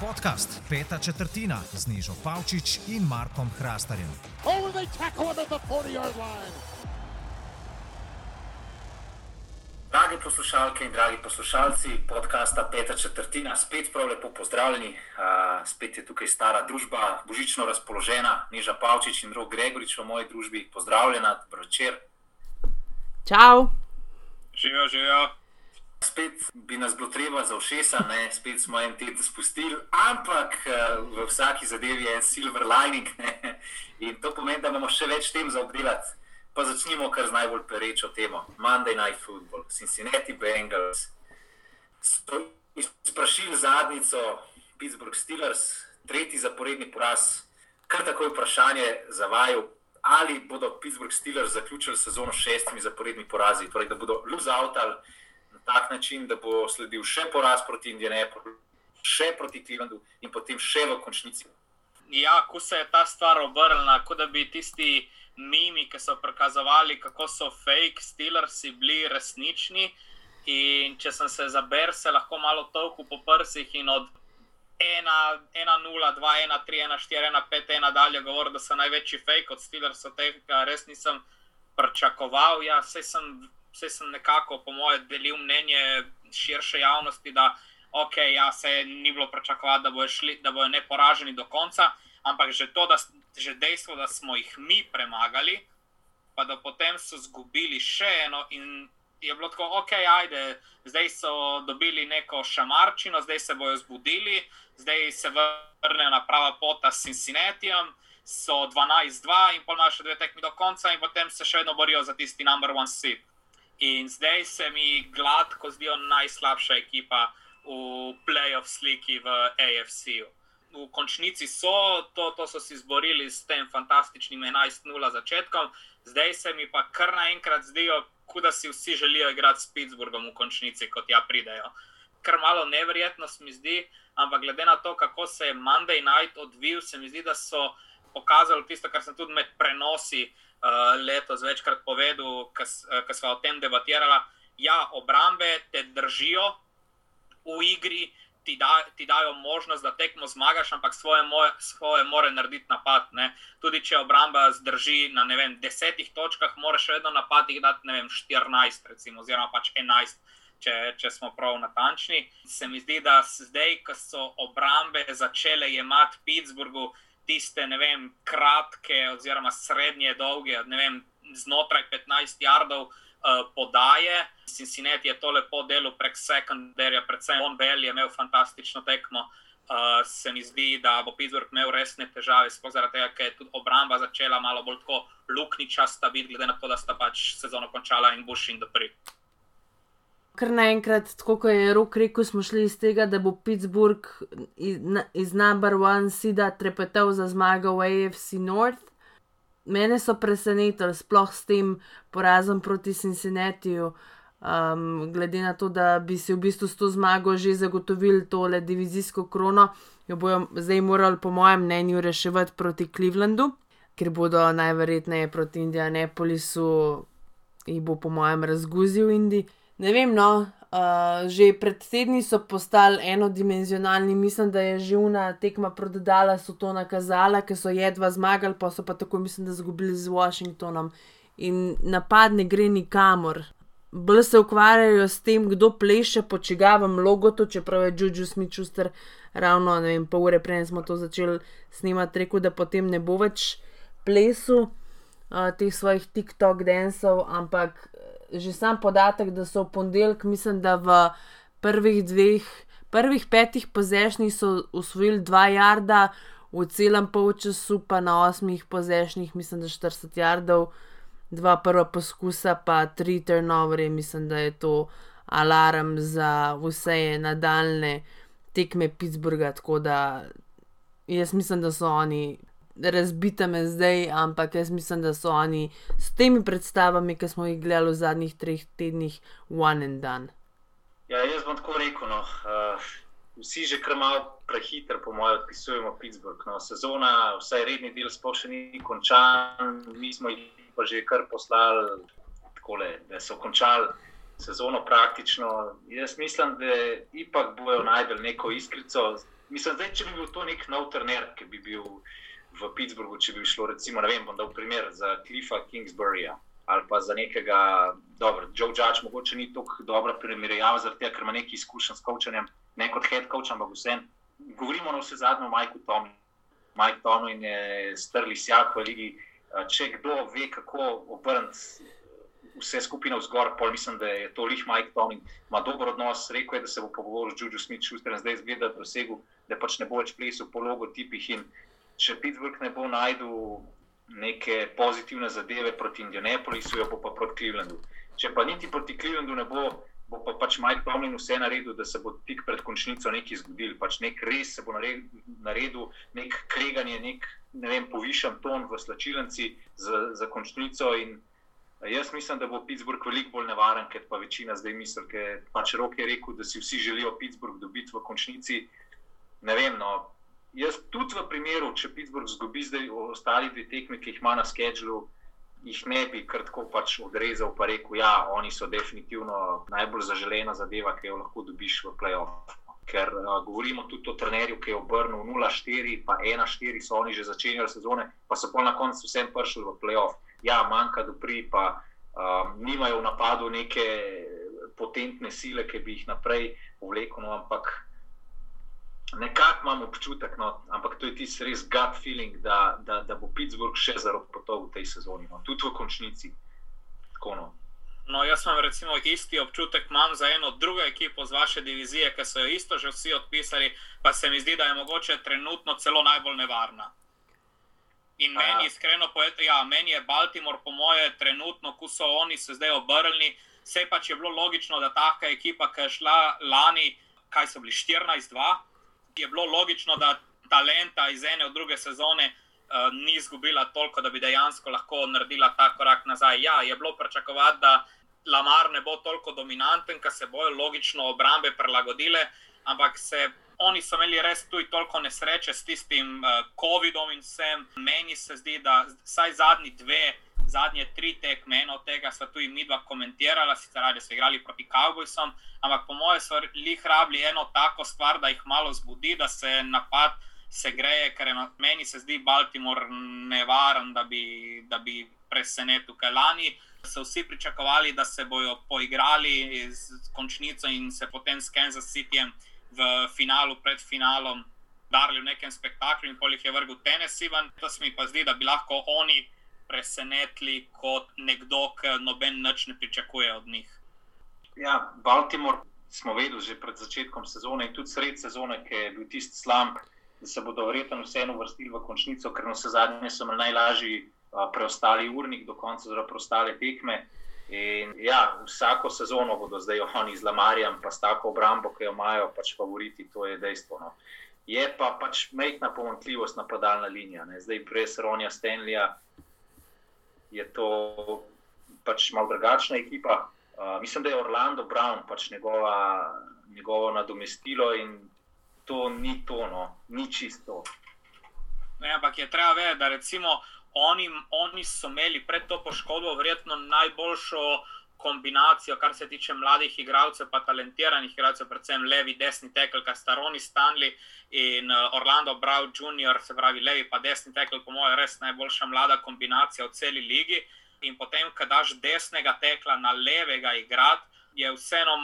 Podcast Peta četrtina z Nižo Pavčič in Markom Hrastarjem. Oh, they tackle him at the 40-yard line. Dragi poslušalke in dragi poslušalci podcasta Peta četrtina, spet prav lepo pozdravljeni. Uh, spet je tukaj stara družba, božično razpoložena, Niža Pavčič in Rok Gregorič v moji družbi. Pozdravljena, dobro večer. Čau. Živijo, živijo. Spet bi nas bilo treba za všesa, ne? spet smo en teden spustili, ampak uh, v vsaki zadevi je en silver lining ne? in to pomeni, da imamo še več tem za obdelati. Pa začnimo kar z najbolj perečo temo. Monday Night Football, Cincinnati Bengals. So izprašili zadnico Pittsburgh Steelers, tretji zaporedni poraz. Kar tako je vprašanje za vaju, ali bodo Pittsburgh Steelers zaključili sezono s šestimi zaporednimi porazi, torej da bodo lose out ali tak način, da bo sledil še poraz proti Indianapolisu, še proti Clevelandu in potem še v končnici. Ja, ko se je ta stvar obrnila, kot da bi tisti mimi, ki so prikazovali, kako so fake Steelersi bili resnični. In če sem se zaber, se lahko malo tolku po prsih in od 1-0, 2-1, 3-1, 4-1, 5-1 dalje govoril, da so največji fake od Steelersov, tega res nisem pričakoval. Ja, vse sem, vse sem nekako, po mojem, delil mnenje širše javnosti, da okay, ja, se ni bilo pričakovati, da bojo, šli, da bojo neporaženi do konca, ampak že to, da že dejstvo, da smo jih mi premagali, pa da potem so izgubili še eno in je bilo tako, ok, ajde, zdaj so dobili neko šamarčino, zdaj se bodo zbudili, zdaj se vrnejo na prava pota s Cincinnatijem, so 12-2 in pol imajo še dve tekmi do konca in potem se še vedno borijo za tisti number one seat. In zdaj se mi gladko zdijo najslabša ekipa v playoff sliki v AFC-u. V končnici so, to, to so si izborili s tem fantastičnim 11-0 začetkom, zdaj se mi pa kar naenkrat zdijo, kot da si vsi želijo igrati s Pittsburghom v končnici, kot ja pridejo. Kar malo neverjetno se mi zdi, ampak glede na to, kako se je Monday night odvil, se mi zdi, da so pokazali tisto, kar sem tudi med prenosi uh, letos večkrat povedal, ker smo o tem debatirali. Ja, obrambe te držijo v igri, ti, da, ti dajo možnost, da tekmo zmagaš, ampak svoje, moje, svoje more narediti napad. Ne. Tudi če obramba zdrži na vem, desetih točkah, moraš vedno napadih dati vem, 14, recimo, oziroma pač 11. Če, če smo prav natančni, se mi zdi, da zdaj, ko so obrambe začele jemati Pittsburghu tiste, ne vem, kratke, oziroma srednje, dolge, ne vem, znotraj 15 jardov, uh, podaje. Cincinnati je to lepo delo prek sekundarja, predvsem Von Bell je imel fantastično tekmo. Uh, se mi zdi, da bo Pittsburgh imel resne težave, sploh zaradi tega, ker je tudi obramba začela malo bolj tako luknjičasta, glede na to, da sta pač sezono končala in Bush in Dopri. Ker naenkrat, tako kot je rok rekel, smo šli iz tega, da bo Pittsburgh iz, iz number one sida trepetal za zmago v AFC North. Mene so presenetili, sploh s tem porazom proti Cincinnatiju, um, glede na to, da bi si v bistvu s to zmago že zagotovili tole divizijsko krono, jo bodo zdaj morali, po mojem mnenju, reševati proti Clevelandu, ker bodo najverjetneje proti Indianapolisu in bo, po mojem, razguzil Indi. Ne vem, no, Uh, že pred tedni so postali enodimenzionalni, mislim, da je že una tekma prodala, so to nakazala, ker so jedva zmagali, pa so pa tako, mislim, da izgubili z Washingtonom. In napad ne gre nikamor. Bolj se ukvarjajo s tem, kdo pleše po čigavem logotu, čeprav je Juju Smith-Schuster ravno, ne vem, pol ure prej smo to začeli snemati, rekel, da potem ne bo več plesu uh, teh svojih TikTok dansov, ampak že sam podatek, da so v ponedeljek, mislim, da v prvih dveh, prvih petih pozešnjih so usvojili dva jarda, v celem polčasu pa na osmih pozešnjih, mislim, da 40 jardov, dva prva poskusa, pa tri turnovere, mislim, da je to alarm za vse nadaljne tekme Pittsburgha. Tako da jaz mislim, da so oni razbita me zdaj, ampak jaz mislim, da so oni s temi predstavami, ki smo jih gledali v zadnjih treh tednih, one and done. Ja, jaz bom tako rekel. No. Uh, vsi že kar malo prehiter, po mojem, odpisujemo Pittsburgh. No. Sezona, vsaj redni del, sploh še ni končan, mi smo jih pa že kar poslali, takole, da so končali sezono praktično. Jaz mislim, da ipak bojo najdel neko iskrico. Mislim, da če bi bil to nek nov trener, ki bi bil v Pittsburghu, če bi šlo, recimo, ne vem, da v primer za Cliffa Kingsburyja ali pa za nekega, dobro, Joe Judge, mogoče ni tako dobra primerjava, zaradi tega, ker ima nekaj izkušenj s coachanjem, ne kot head coach, ampak vsem. Govorimo na vse zadnje o Majku Tomu. Mike Tomlin je strli sjak v ligi. Če kdo ve, kako obrniti vse skupine vzgor, pol mislim, da je to lih Mike Tomlin, ima dober odnos, rekel je, da se bo pogovoril z Juju Smith-Schusterjem, zdaj zgleda, da, dosegu, da pač ne bo več plesal po logotipih in če Pittsburgh ne bo najdel neke pozitivne zadeve proti Indianapolisu, jo bo pa proti Clevelandu. Če pa niti proti Clevelandu ne bo, bo pa pač Mike Tomlin vse naredil, da se bo tik pred končnico nekaj zgodil. Pač nek res se bo naredil, nek kreganje, nek ne vem, povišen ton v slačilnici za, za končnico. In jaz mislim, da bo Pittsburgh veliko bolj nevaren, ker pa večina zdaj misli, ker pač rok je rekel, da si vsi želijo Pittsburgh dobiti v končnici. Ne vem, no, jaz tudi v primeru, če Pittsburgh zgubi zdaj ostali dve tekmi, ki jih ima na schedulu, jih ne bi kar tako pač odrezal in rekel, da ja, so definitivno najbolj zaželena zadeva, ki jo lahko dobiš v playoff. Ker uh, govorimo tudi o trenerju, ki je obrnil 0-4, pa 1-4, so oni že začenjali sezone, pa so pa na koncu vsem prišli v playoff. Ja, manjka dobri, pa um, nimajo v napadu neke potentne sile, ki bi jih naprej vlekli, no, ampak nekako imam občutek, no, ampak to je tisti res gut feeling, da, da, da bo Pittsburgh še zaropotoval v tej sezoni, no, tudi v končnici. Tako, no. No, jaz imam recimo isti občutek, imam za eno drugo ekipo z vaše divizije, ki so jo isto že vsi odpisali, pa se mi zdi, da je mogoče trenutno celo najbolj nevarna. In Aha. meni, iskreno povedano, ja, meni je Baltimore, po moje, trenutno, ko so oni se zdaj obrnili, vse pa če je bilo logično, da taka ekipa, ki je šla lani, kaj so bili 14-2 je bilo logično, da talenta iz ene v druge sezone uh, ni izgubila toliko, da bi dejansko lahko naredila ta korak nazaj. Ja, je bilo pričakovati, da Lamar ne bo toliko dominanten, ker se bojo logično obrambe prilagodile, ampak se. Oni so imeli res tudi toliko nesreče s tistim uh, COVID-om in vsem. Meni se zdi, da vsaj zadnji dve, zadnje tri tekme, eno od tega so tudi mi dva komentirala, sicer radi so igrali proti Cowboysom, ampak po mojem so jih rabili eno tako stvar, da jih malo zbudi, da se napad se greje, ker meni se zdi Baltimore nevaren, da bi, da bi presenetil. Kaj lani so vsi pričakovali, da se bodo poigrali z končnico in se potem s Kansas Cityjem v finalu, pred finalom. Darili v nekem spektaklu in polih je vrgel Tennessee. To se mi pa zdi, da bi lahko oni presenetili kot nekdo, ki noben nič ne pričakuje od njih. Ja, Baltimore smo vedeli že pred začetkom sezone in tudi sred sezone, ki je bil tisti slump, da se bodo verjetno vseeno vrstili v končnico, ker na vse zadnje so imeli najlažji preostali urnik do konca, zelo preostale tekme. In ja, vsako sezono bodo zdaj oni z Lamarjem, pa s tako obrambo, ki jo imajo, pač favoriti, to je dejstvo. No. Je pa pač majhna pomankljivost napadalna linija. Ne. Zdaj, brez Ronja Stenlija, je to pač malo drugačna ekipa. Uh, mislim, da je Orlando Brown pač njegova, njegovo nadomestilo in to ni to, no, ni čisto. Ne, ampak je treba vedeti, da recimo oni, oni so imeli pred to poškodbo verjetno najboljšo kombinacijo, kar se tiče mladih igralcev, pa talentiranih igralcev, predvsem levi, desni tekel, kar sta Roni Stanley in Orlando Brown Jr., se pravi levi, pa desni tekel, po mojem, res najboljša mlada kombinacija v celi ligi in potem, ko daš desnega tekla na levega igrati, je vseeno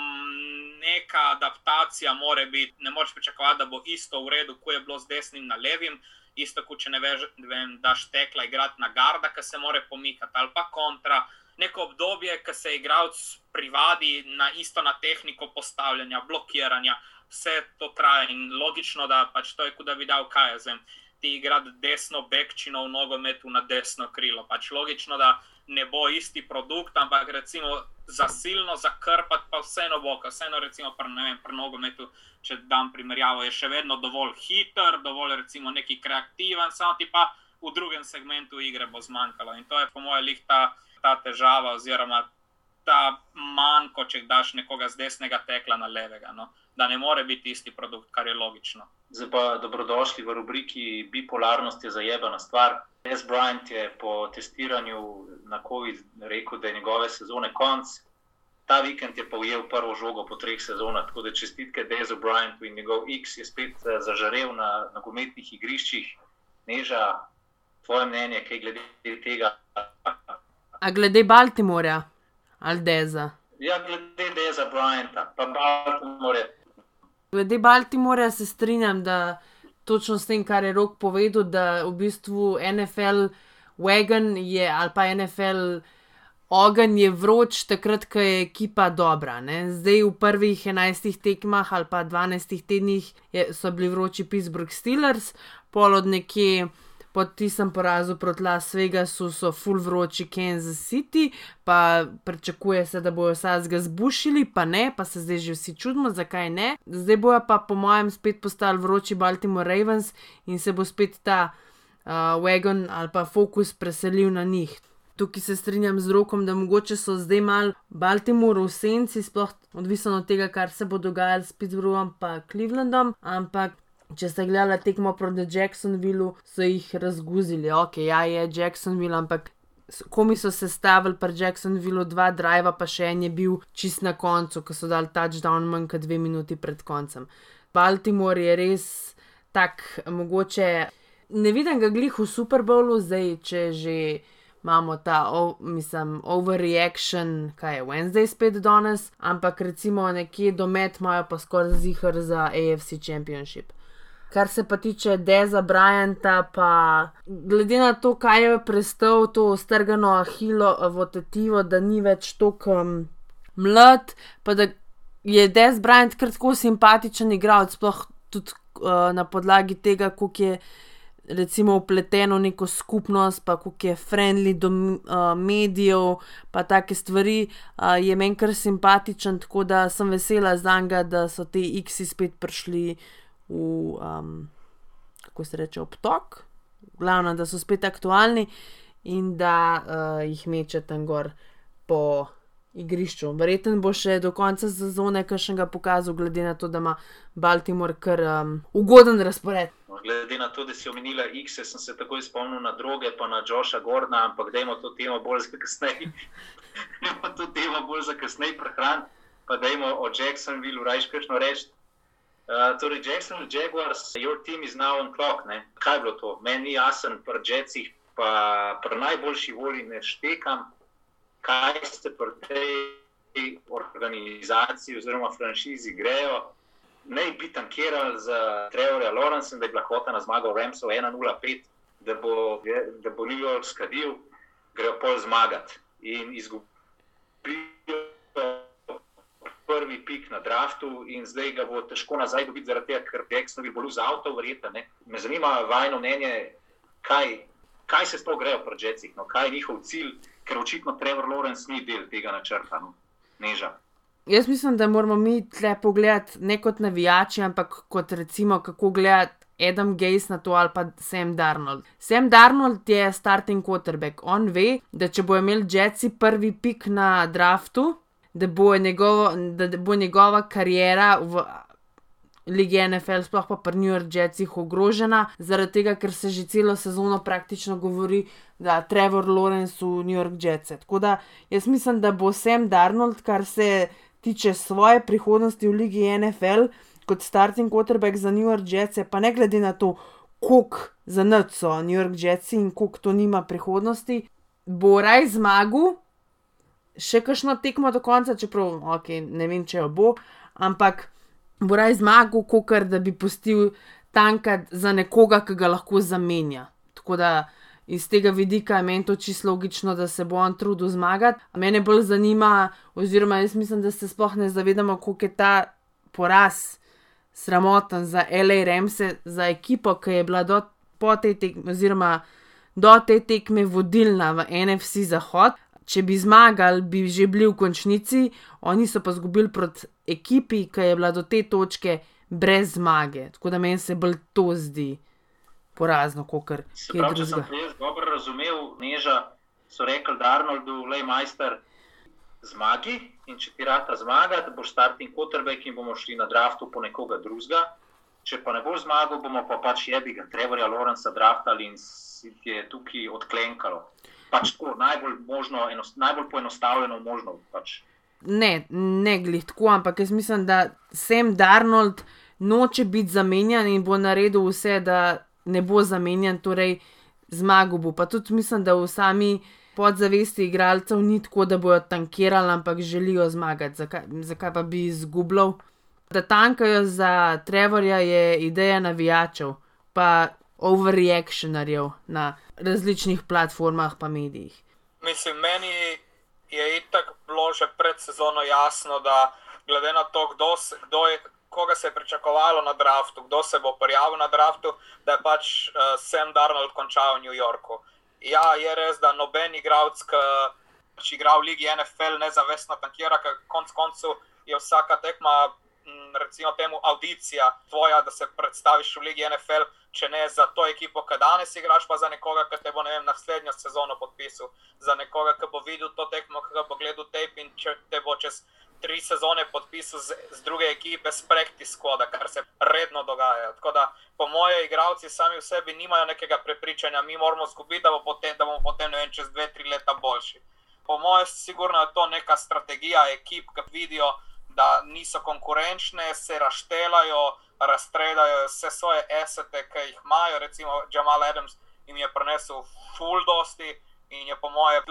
neka adaptacija, mora biti. Ne moreš pričakovati, da bo isto v redu, ko je bilo z desnim na levim. Isto, kot če ne veš, da daš tekla igrati na garda, ki se more pomikati, ali pa kontra. Neko obdobje, ki se igralec privadi na isto na tehniko postavljanja, blokiranja, vse to traja in logično, da pač to je, kot da bi dal kaj zem. Ti igrati desno bekčino v nogometu na desno krilo. Pač logično, da ne bo isti produkt, ampak recimo za silno zakrpati, pa vseeno bo, vseeno recimo pri, vem, pri nogometu, če dam primerjavo, je še vedno dovolj hiter, dovolj recimo neki kreativen, samo ti pa v drugem segmentu igre bo zmanjkalo. In to je po mojem lih ta, ta težava, oziroma ta manjko, če daš nekoga z desnega tekla na levega. No? Da ne more biti isti produkt, kar je logično. Zdaj pa dobrodošli v rubriki Bipolarnost je zajebana stvar. S. Bryant je po testiranju na COVID rekel, da je njegove sezone konc. ta vikend je pa ujel prvo žogo po treh sezonah. Tako da čestitke Dezu Bryantu in njegov X je spet uh, zažarev na nogometnih igriščih. Neža, tvoje mnenje, kaj glede tega? A glede Baltimorja ali Deza? Ja, glede Deza Bryanta, pa Baltimore. Glede Baltimorja se strinjam, da točno s tem, kar je Rok povedal, da v bistvu NFL wagon je ali pa NFL ogenj je vroč, takrat, ko je ekipa dobra. Ne? Zdaj v prvih 11 tekmah ali pa 12 tednih je, so bili vroči Pittsburgh Steelers, pol od nekje. Po tistem porazu proti Las Vegasu so full vroči Kansas City, pa pričakuje se, da bojo vse zga zbušili, pa ne, pa se zdaj že vsi čudimo, zakaj ne. Zdaj bojo pa, po mojem, spet postali vroči Baltimore Ravens in se bo spet ta uh, wagon ali pa fokus preselil na njih. Tukaj se strinjam z rokom, da mogoče so zdaj mal Baltimore v senci, sploh odvisno od tega, kar se bo dogajalo s Pittsburghom in Clevelandom, ampak. Če ste gledali tekmo proti Jacksonvillu, so jih razguzili. Ok, ja, je Jacksonville, ampak komi so se stavili pri Jacksonvillu, dva driva, pa še en je bil čist na koncu, ko so dali touchdown manj kot dve minuti pred koncem. Baltimore je res tak, mogoče ne vidim ga glih v Super Bowlu, zdaj če že imamo ta, o, mislim, overreaction, kaj je Wednesday spet danes, ampak recimo nekje domet imajo pa skoraj zihar za AFC Championship. Kar se pa tiče Deza Bryanta, pa glede na to, kaj je prestal to strgano ahilo v tetivo, da ni več tako um, mlad, pa da je Dez Bryant kar tako simpatičen igralec, sploh tudi uh, na podlagi tega, koliko je recimo upleteno v neko skupnost, pa koliko je friendly do uh, medijev, pa take stvari, uh, je meni kar simpatičen, tako da sem vesela za njega, da so te X-i spet prišli v, um, kako se reče, obtok, glavno, da so spet aktualni in da uh, jih meče tam gor po igrišču. Verjetno bo še do konca sezone kakšnega pokazal, glede na to, da ima Baltimore kar um, ugoden razpored. Glede na to, da si omenila X, sem se takoj spomnil na druge, pa na Joša Gordona, ampak dajmo to temo bolj za kasneje. Dajmo to temo bolj za kasneje prehraniti, pa dajmo o Jacksonville rajš kakšno reči. Uh, torej, Jackson, Jaguars, your team is now on clock. Ne? Kaj je bilo to? Meni ni jasen, pri Jetsih, pa pri najboljši volji ne štekam, kaj ste pri tej organizaciji oziroma franšizi grejo. Ne bi tankirali za Trevorja Lorenza, da je bila hota na zmago Remsov 1-0-5, da bo, da bo New York skadil, grejo pol zmagati in izgubijo prvi pik na draftu in zdaj ga bo težko nazaj dobiti, zaradi tega, ker bi bolj za avto, verjetno. Me zanima vajno mnenje, kaj, kaj se sploh grejo pri Jetsih, no, kaj je njihov cilj, ker očitno Trevor Lawrence ni del tega načrta, no, neža. Jaz mislim, da moramo mi tle pogledati ne kot navijači, ampak kot recimo, kako gledati Adam Gaze na to ali pa Sam Darnold. Sam Darnold je starting quarterback. On ve, da če bo imel Jetsi prvi pik na draftu, da bo, njegovo, da, da bo njegova karijera v lige NFL, sploh pa pri New York Jetsih, ogrožena, zaradi tega, ker se že celo sezono praktično govori, da Trevor Lawrence v New York Jetse. Tako da jaz mislim, da bo Sam Darnold, kar se tiče svoje prihodnosti v ligi NFL, kot starting quarterback za New York Jetse, pa ne glede na to, koliko za noč so New York Jetsi in koliko to nima prihodnosti, bo raj zmagal še kakšno tekmo do konca, čeprav okay, ne vem, če jo bo, ampak bo raj zmagal, kot da bi pustil tanka za nekoga, ki ga lahko zamenja. Tako da iz tega vidika je meni to čisto logično, da se bo on trudil zmagati. Mene bolj zanima, oziroma jaz mislim, da se sploh ne zavedamo, koliko je ta poraz sramoten za L.A. Remse, za ekipo, ki je bila do te tekme, oziroma do te tekme vodilna v NFC Zahod če bi zmagali, bi že bili v končnici, oni so pa izgubili proti ekipi, ki je bila do te točke brez zmage. Tako da meni se bolj to zdi porazno, kot kar je bilo. Če sem jaz dobro razumel, neža so rekli, da Arnoldu, le majster, zmagi in če ti rata zmagati, boš starting quarterback in bomo šli na draftu po nekoga drugega. Če pa ne bo zmagal, bomo pa pač jebi ga, Trevorja Lorenza draftali in si je tukaj odklenkalo pač tako najbolj, možno, enost, najbolj poenostavljeno možno. Pač. ne, ne glih tako, ampak jaz mislim, da Sam Darnold noče biti zamenjan in bo naredil vse, da ne bo zamenjan, torej zmagal bo. Pa tudi mislim, da v sami podzavesti igralcev ni tako, da bojo tankirali, ampak želijo zmagati. Zakaj, zakaj pa bi izgubljal? Da tankajo za Trevorja je ideja navijačev, pa overreactionarjev na različnih platformah pa medijih. Mislim, meni je itak bilo že pred sezono jasno, da glede na to, kdo, kdo je, koga se je pričakovalo na draftu, kdo se bo prijavil na draftu, da je pač uh, Sam Darnold končal v New Yorku. Ja, je res, da noben igralec, ki pač igra v Ligi NFL, nezavestno tankira, ker konc koncev je vsaka tekma, recimo temu, audicija tvoja, da se predstaviš v Ligi NFL, če ne za to ekipo, ki danes igraš, pa za nekoga, ki te bo vem, naslednjo sezono podpisal, za nekoga, ki bo videl to tekmo, ki bo gledal tape in če te bo čez tri sezone podpisal z, z druge ekipe, s practice squad, kar se redno dogaja. Tako da, po moje, igravci sami v sebi nimajo nekega prepričanja, mi moramo zgubiti, da, bo potem, da bomo potem, ne vem, čez dve, tri leta boljši. Po moje, sigurno je to neka strategija ekip, ki vidijo, da niso konkurenčne, se raštelajo, razstredajo vse svoje esete, ki jih imajo. Recimo, Jamal Adams jim je prenesel full dosti. In je po mojem,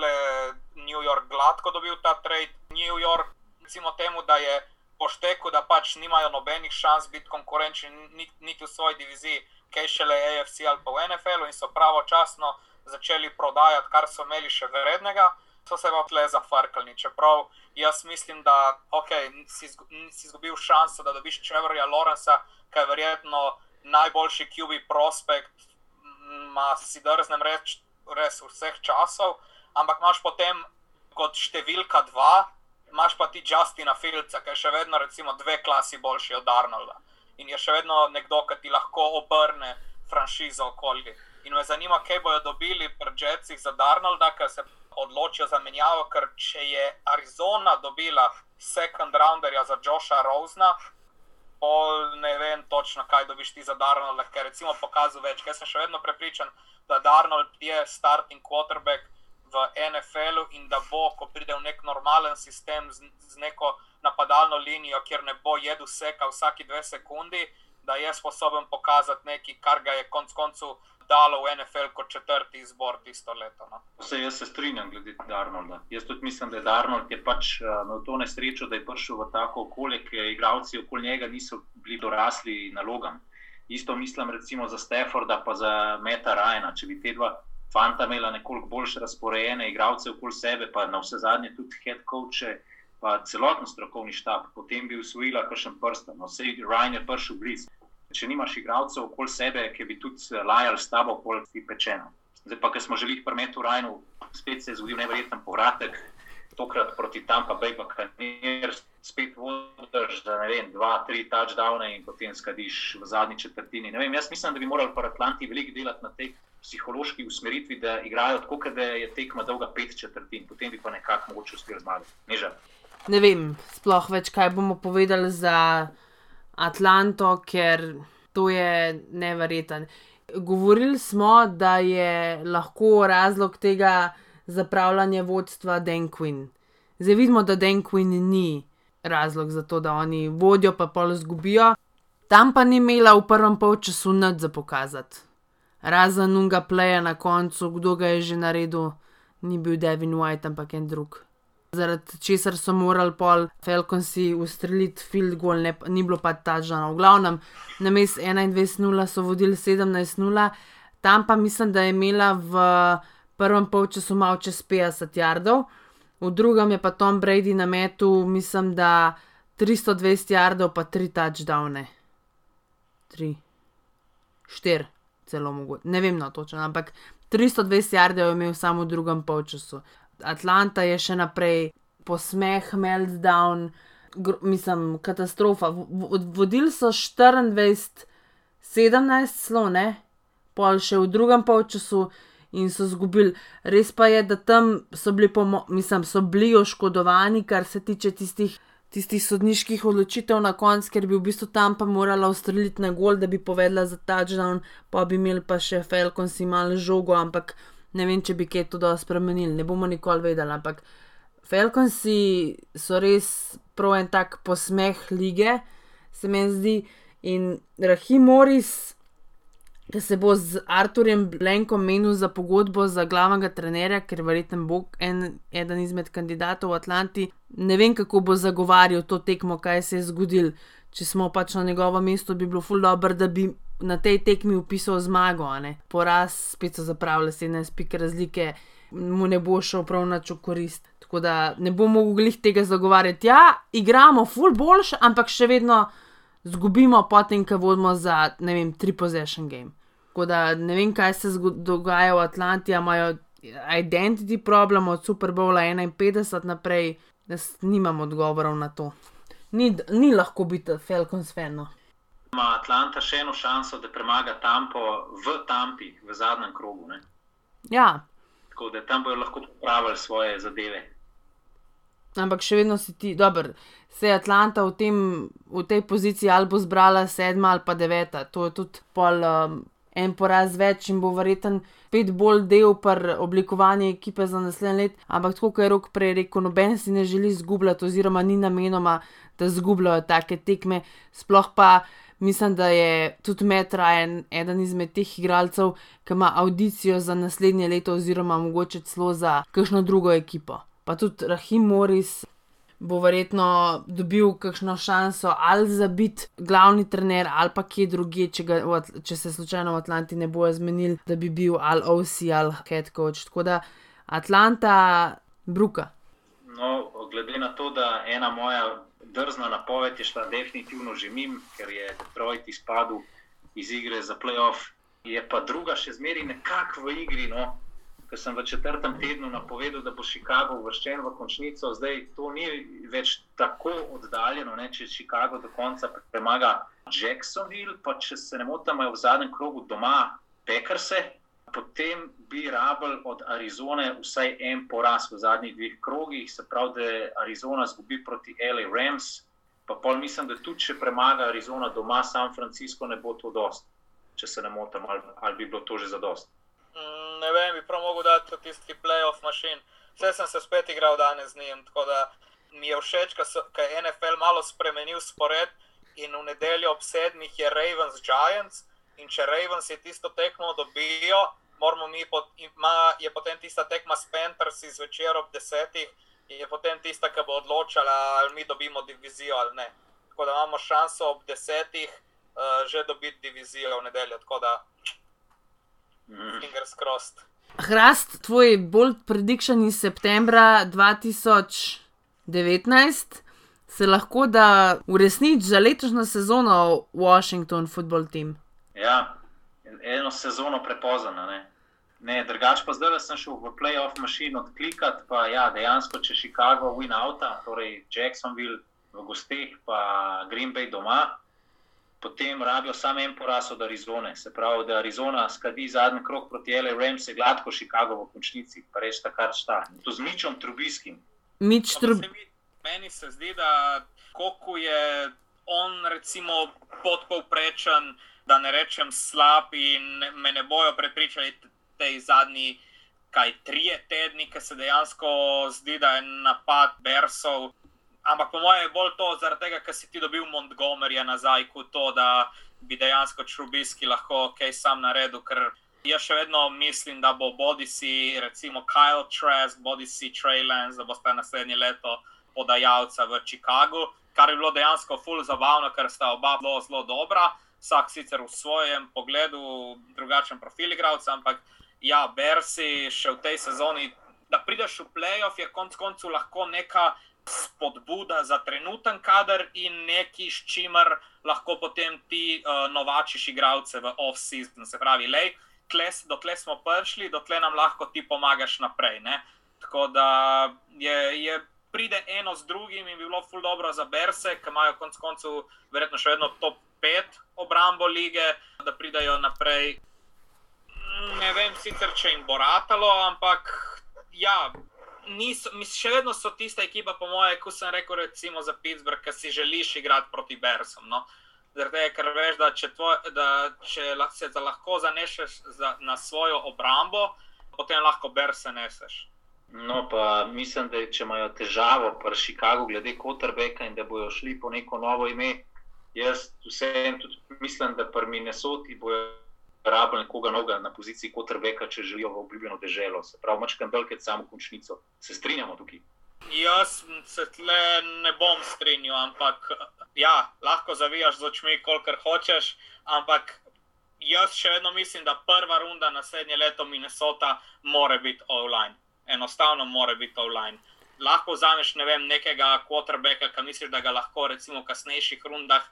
New York gladko dobil ta trade. New York recimo temu, da je pošteku, da pač nimajo nobenih šans biti konkurenčni niti v svoji diviziji, kaj šele AFC ali pa v NFL-u in so pravočasno začeli prodajati, kar so imeli še vrednega, so se pa tle zafarkali. Čeprav jaz mislim, da okay, si, si izgubil šanso, da dobiš Trevorja Lorenza, ki je verjetno najboljši QB prospekt, ma si drznem reči, res vseh časov, ampak imaš potem kot številka dva imaš pa ti Justina Filca, ki je še vedno, recimo, dve klasi boljši od Arnolda in je še vedno nekdo, ki ti lahko obrne franšizo okoli. In me zanima, kaj bodo dobili pri Jetsih za Arnolda, ker se odločijo za menjavo, ker če je Arizona dobila second rounderja za Josha Rosna. Pol ne vem točno, kaj dobiš ti za Darnold, ker recimo pokazal več. Jaz sem še vedno prepričan, da Darnold je starting quarterback, v NFL-u in da bo, ko pride v nek normalen sistem z, z neko napadalno linijo, kjer ne bo jedel vseka vsake dve sekundi, da je sposoben pokazati nekaj, kar ga je konec koncev dalo v NFL kot četrti izbor tisto leto. No. Vse jaz se strinjam glede Darnolda. Jaz tudi mislim, da je Darnold je pač uh, imel to nesrečo, da je prišel v tako okolje, ker igravci okoli njega niso bili dorasli nalogam. Isto mislim recimo za Stafforda, pa za Meta Rajna. Če bi te dva fanta imela nekoliko bolj razporejene igralce okoli sebe, pa na vse zadnje tudi head coache, pa celoten strokovni štab, potem bi usvojila kakšen prst, no vse Ryan je prišel blizu. Če nimaš igralcev okoli sebe, ki bi tudi lajali s tabo, pol ti pečeno. Zdaj pa, ker smo želeli premeti v Rajnu, spet se je zgodil nevreten povratek, tokrat proti Tampa Bay, pa kanir, spet vodiš za ne vem, dva, tri touchdowne in potem skadiš v zadnji četrtini. Ne vem, jaz mislim, da bi morali po Atlanti veliko delati na teh psihološki usmeritvi, da igrajo tako, da je tekma dolga pet četrtin, potem bi pa nekako mogoče uspel zmagati. Ne vem, sploh več, kaj bomo povedali za Atlanto, ker to je nevreten. Govorili smo, da je lahko razlog tega zapravljanja vodstva Dan Quinn. Zdaj vidimo, da Dan Quinn ni razlog za to, da oni vodijo, pa pol zgubijo. Tam pa ni imela v prvem polčasu nič za pokazati razen unga pleja na koncu, kdo ga je že naredil, ni bil Devin White, ampak en drug. Zaradi česar so morali pol Falconsi ustreliti field goal, ne, ni bilo pa ta žena. V glavnem, na mestu 21-0 so vodili 17-0, tam pa mislim, da je imela v prvem polčasu malo čez 50 jardov, v drugem je pa Tom Brady na metu, mislim, da 320 jardov, pa 3 touchdowne. 3, 4 celo mogoče, ne vem, no, točno, ampak 320 jardov je imel samo v drugem polčasu. Atlanta je še naprej posmeh, meltdown, mislim, katastrofa. Vodili so 24, 17 slone, pol še v drugem polčasu in so izgubili. Res pa je, da tam so bili, mislim, so bili oškodovani, kar se tiče tistih tistih sodniških odločitev na koncu, ker bi v bistvu tam pa morala ustreliti na gol, da bi povedala za touchdown, pa bi imeli pa še Falcons imel žogo, ampak ne vem, če bi kaj to dobro spremenili, ne bomo nikoli vedeli. Ampak Falconsi so res prav en tak posmeh lige, se mi zdi. In Rahim Moris, ki se bo z Arturjem Blenkom menil za pogodbo za glavnega trenerja, ker verjetno bo en, eden izmed kandidatov v Atlanti, ne vem, kako bo zagovarjal to tekmo, kaj se je zgodilo. Če smo pač na njegovem mestu, bi bilo ful dobro, da bi na tej tekmi upisal zmago, poraz, spet so zapravili 17 pik razlike, mu ne bo šel prav na čo korist. Tako da ne bomo mogli tega zagovarjati. Ja, igramo ful boljš, ampak še vedno zgubimo potem, ko vodimo za, ne vem, tri possession game. Tako da ne vem, kaj se dogaja v Atlanti, imajo identity problem od Super Bowla 51 naprej, jaz nimam odgovorov na to. Ni, ni lahko biti Falcons fan. No. Ima Atlanta še eno šanso, da premaga Tampo v Tampi, v zadnjem krogu. Ne? Ja, Tako da tam bodo lahko popravili svoje zadeve. ampak še vedno si ti, dober, se je Atlanta v, tem, v tej poziciji ali bo zbrala sedma ali pa deveta. To je tudi pol um, en poraz več in bo verjeten spet bolj del pri oblikovanju ekipe za naslednje let. Ampak tako kot je rok prej rekel, noben si ne želi zgubljati, oziroma ni namenoma, da zgubljajo take tekme. Sploh pa mislim, da je tudi Matt Ryan eden izmed teh igralcev, ki ima audicijo za naslednje leto, oziroma mogoče celo za kakšno drugo ekipo. Pa tudi Rahim Morris bo verjetno dobil kakšno šanso ali za biti glavni trener ali pa kje drugje, če, ga, če se slučajno v Atlanti ne bojo zmenili, da bi bil ali OC ali head coach. Tako da Atlanta bruka. No, glede na to, da ena moja drzna napoved je šla definitivno že mim, ker je Detroit izpadel iz igre za playoff, je pa druga še zmeraj nekako v igri. No. Ker sem v četrtem tednu napovedal, da bo Chicago uvrščen v končnico, zdaj to ni več tako oddaljeno. Ne? Če Chicago do konca premaga Jacksonville, pa če se ne motim, imajo v zadnjem krogu doma Packerse, potem bi rabili od Arizone vsaj en poraz v zadnjih dveh krogih, se pravi, da Arizona zgubi proti LA Rams. Pa pol mislim, da tudi če premaga Arizona doma, San Francisco ne bo to dost, če se ne motim, ali, ali bi bilo to že za dost. Mm, ne vem, bi prav mogel dati tisti playoff mašin. Vse sem se spet igral danes z njim, tako da mi je všeč, ker je NFL malo spremenil spored in v nedeljo ob sedmih je Ravens Giants. In če Ravens je tisto tekmo dobijo, moramo mi, pot, ima, je potem tista tekma s Panthersi zvečer ob desetih, je potem tista, ki bo odločala, ali mi dobimo divizijo ali ne. Tako da imamo šanso ob desetih uh, že dobiti divizijo v nedeljo. Tako da, Mm. fingers crossed. Hrast, tvoj bold prediction iz septembra 2019 se lahko da uresniči za letošnjo sezono Washington football team. Ja, eno sezono prepozno. Ne? Ne, drugač pa zdaj sem šel v playoff mašino odklikati, pa ja, dejansko, če Chicago win outa, torej Jacksonville v gosteh, pa Green Bay doma, potem rabijo samo en poraz od Arizone. Se pravi, da Arizona skadi zadnji krok proti LA Rams, je gladko Chicago v končnici, pa reč takrat šta. To z Mičom Trubiskim. Mič Trub. se mi- Meni se zdi, da koliko je on, recimo, podpovprečen, da ne rečem slab, in me ne bojo prepričali t- tej zadnji, kaj trije tedni, ki se dejansko zdi, da je napad Bersov. Ampak po mojem je bolj to zaradi tega, ker si ti dobil Montgomeryja nazaj, kot to, da bi dejansko Črubiski lahko kaj sam naredil. Ker jaz še vedno mislim, da bo bodi si recimo Kyle Trask, bodi si Trey Lance, da bosta naslednje leto podajalca v Chicagu, kar je bilo dejansko full zabavno, ker sta oba zelo, zelo dobra. Vsak sicer v svojem pogledu, drugačen profil igralca, ampak ja, Bersi še v tej sezoni, da prideš v playoff, je konec koncev lahko neka spodbuda za trenuten kader in nekaj, s čimer lahko potem ti uh, novačiš igralce v off-season. Se pravi, lej, tles, dokle smo prišli, dokle nam lahko ti pomagaš naprej. Ne? Tako da je, je pride eno z drugim in bi bilo ful dobro za Berse, ki imajo konec koncev verjetno še vedno top 5 obrambo lige, da pridajo naprej. Mm, Ne vem sicer, če jim bo ratalo, ampak ja, niso, mis, še vedno so tista ekipa, po moje, kot sem rekel, recimo za Pittsburgh, ki si želiš igrati proti Bersom. No? Zaradi tega, ker veš, da če, tvoj, da če se za lahko zanešeš za, na svojo obrambo, potem lahko Berse neseš. No, pa mislim, da če imajo težavo pri Chicagu glede Kotrbeka in da bojo šli po neko novo ime, jaz vseeno tudi mislim, da pri Minnesoti bojo rabili nekoga novega na poziciji Kotrbeka, če želijo v obljubljeno deželo. Se pravi, mačkam dalket samo končnico. Se strinjamo tukaj. Jaz se tle ne bom strinjal, ampak ja, lahko zavijaš z očmi, kolikor hočeš, ampak jaz še vedno mislim, da prva runda naslednje leto Minnesota mora biti online. Enostavno mora biti online. Lahko vzameš ne vem, nekega quarterbacka, ki misliš, da ga lahko recimo v kasnejših rundah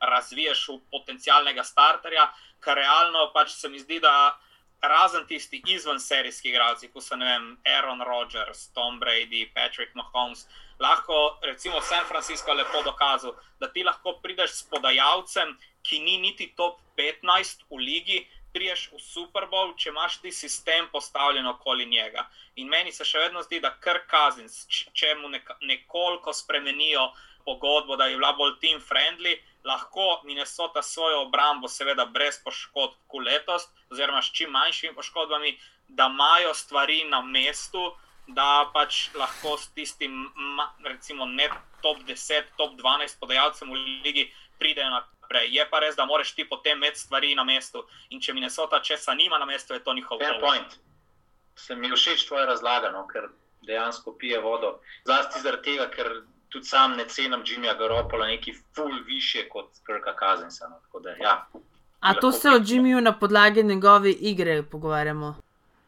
razviješ v potencialnega starterja, kar realno pač se mi zdi, da razen tisti izven serijski igralci, kot so vem, Aaron Rodgers, Tom Brady, Patrick Mahomes, lahko recimo San Francisco lepo dokazal, da ti lahko prideš s podajalcem, ki ni niti top 15 v ligi. Priješ v Super Bowl, če imaš ti sistem postavljen okoli njega. In meni se še vedno zdi, da kar kazins, če mu nekoliko spremenijo pogodbo, da je bila bolj team friendly, lahko Minnesota svojo obrambo, seveda brez poškodb, letos, oziroma s čim manjšimi poškodbami, da imajo stvari na mestu, da pač lahko s tistim, recimo, ne top 10, top 12 podajalcem v ligi pridejo naprej. Je pa res, da moraš ti potem imeti stvari na mestu. In če Minnesota česa nima na mestu, je to njihov problem. Se mi všeč tvoje razlagano, ker dejansko pije vodo. Zlasti zaradi tega, ker tudi sam ne cenim Jimmyja Garopola, neki ful više kot Krka Kazensa. No. Da, ja, A to se o Jimmyju na podlagi njegove igre pogovarjamo?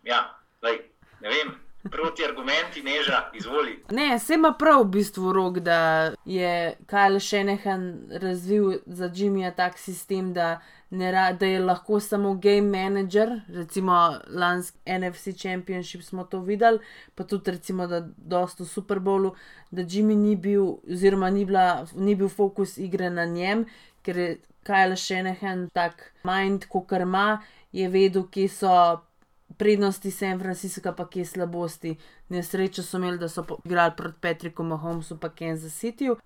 Ja, lej, ne vem. Proti argumenti, neža, izvoli. Ne, se ima prav v bistvu rok, da je Kajl še nehan razvil za Jimmyja tak sistem, da ne, da je lahko samo game manager, recimo lanski NFC Championship smo to videli, pa tudi recimo, da dosta v Super Bowlu, da Jimmy ni bil, oziroma ni, bila, ni bil fokus igre na njem, ker je Kajla še nehen tak mind, kot ima, je vedel, kje so. Prednosti San Francisca, pa kje slabosti. Nesrečo so imeli, da so igrali proti Patricku Mahomesu, pa Kansas Cityju.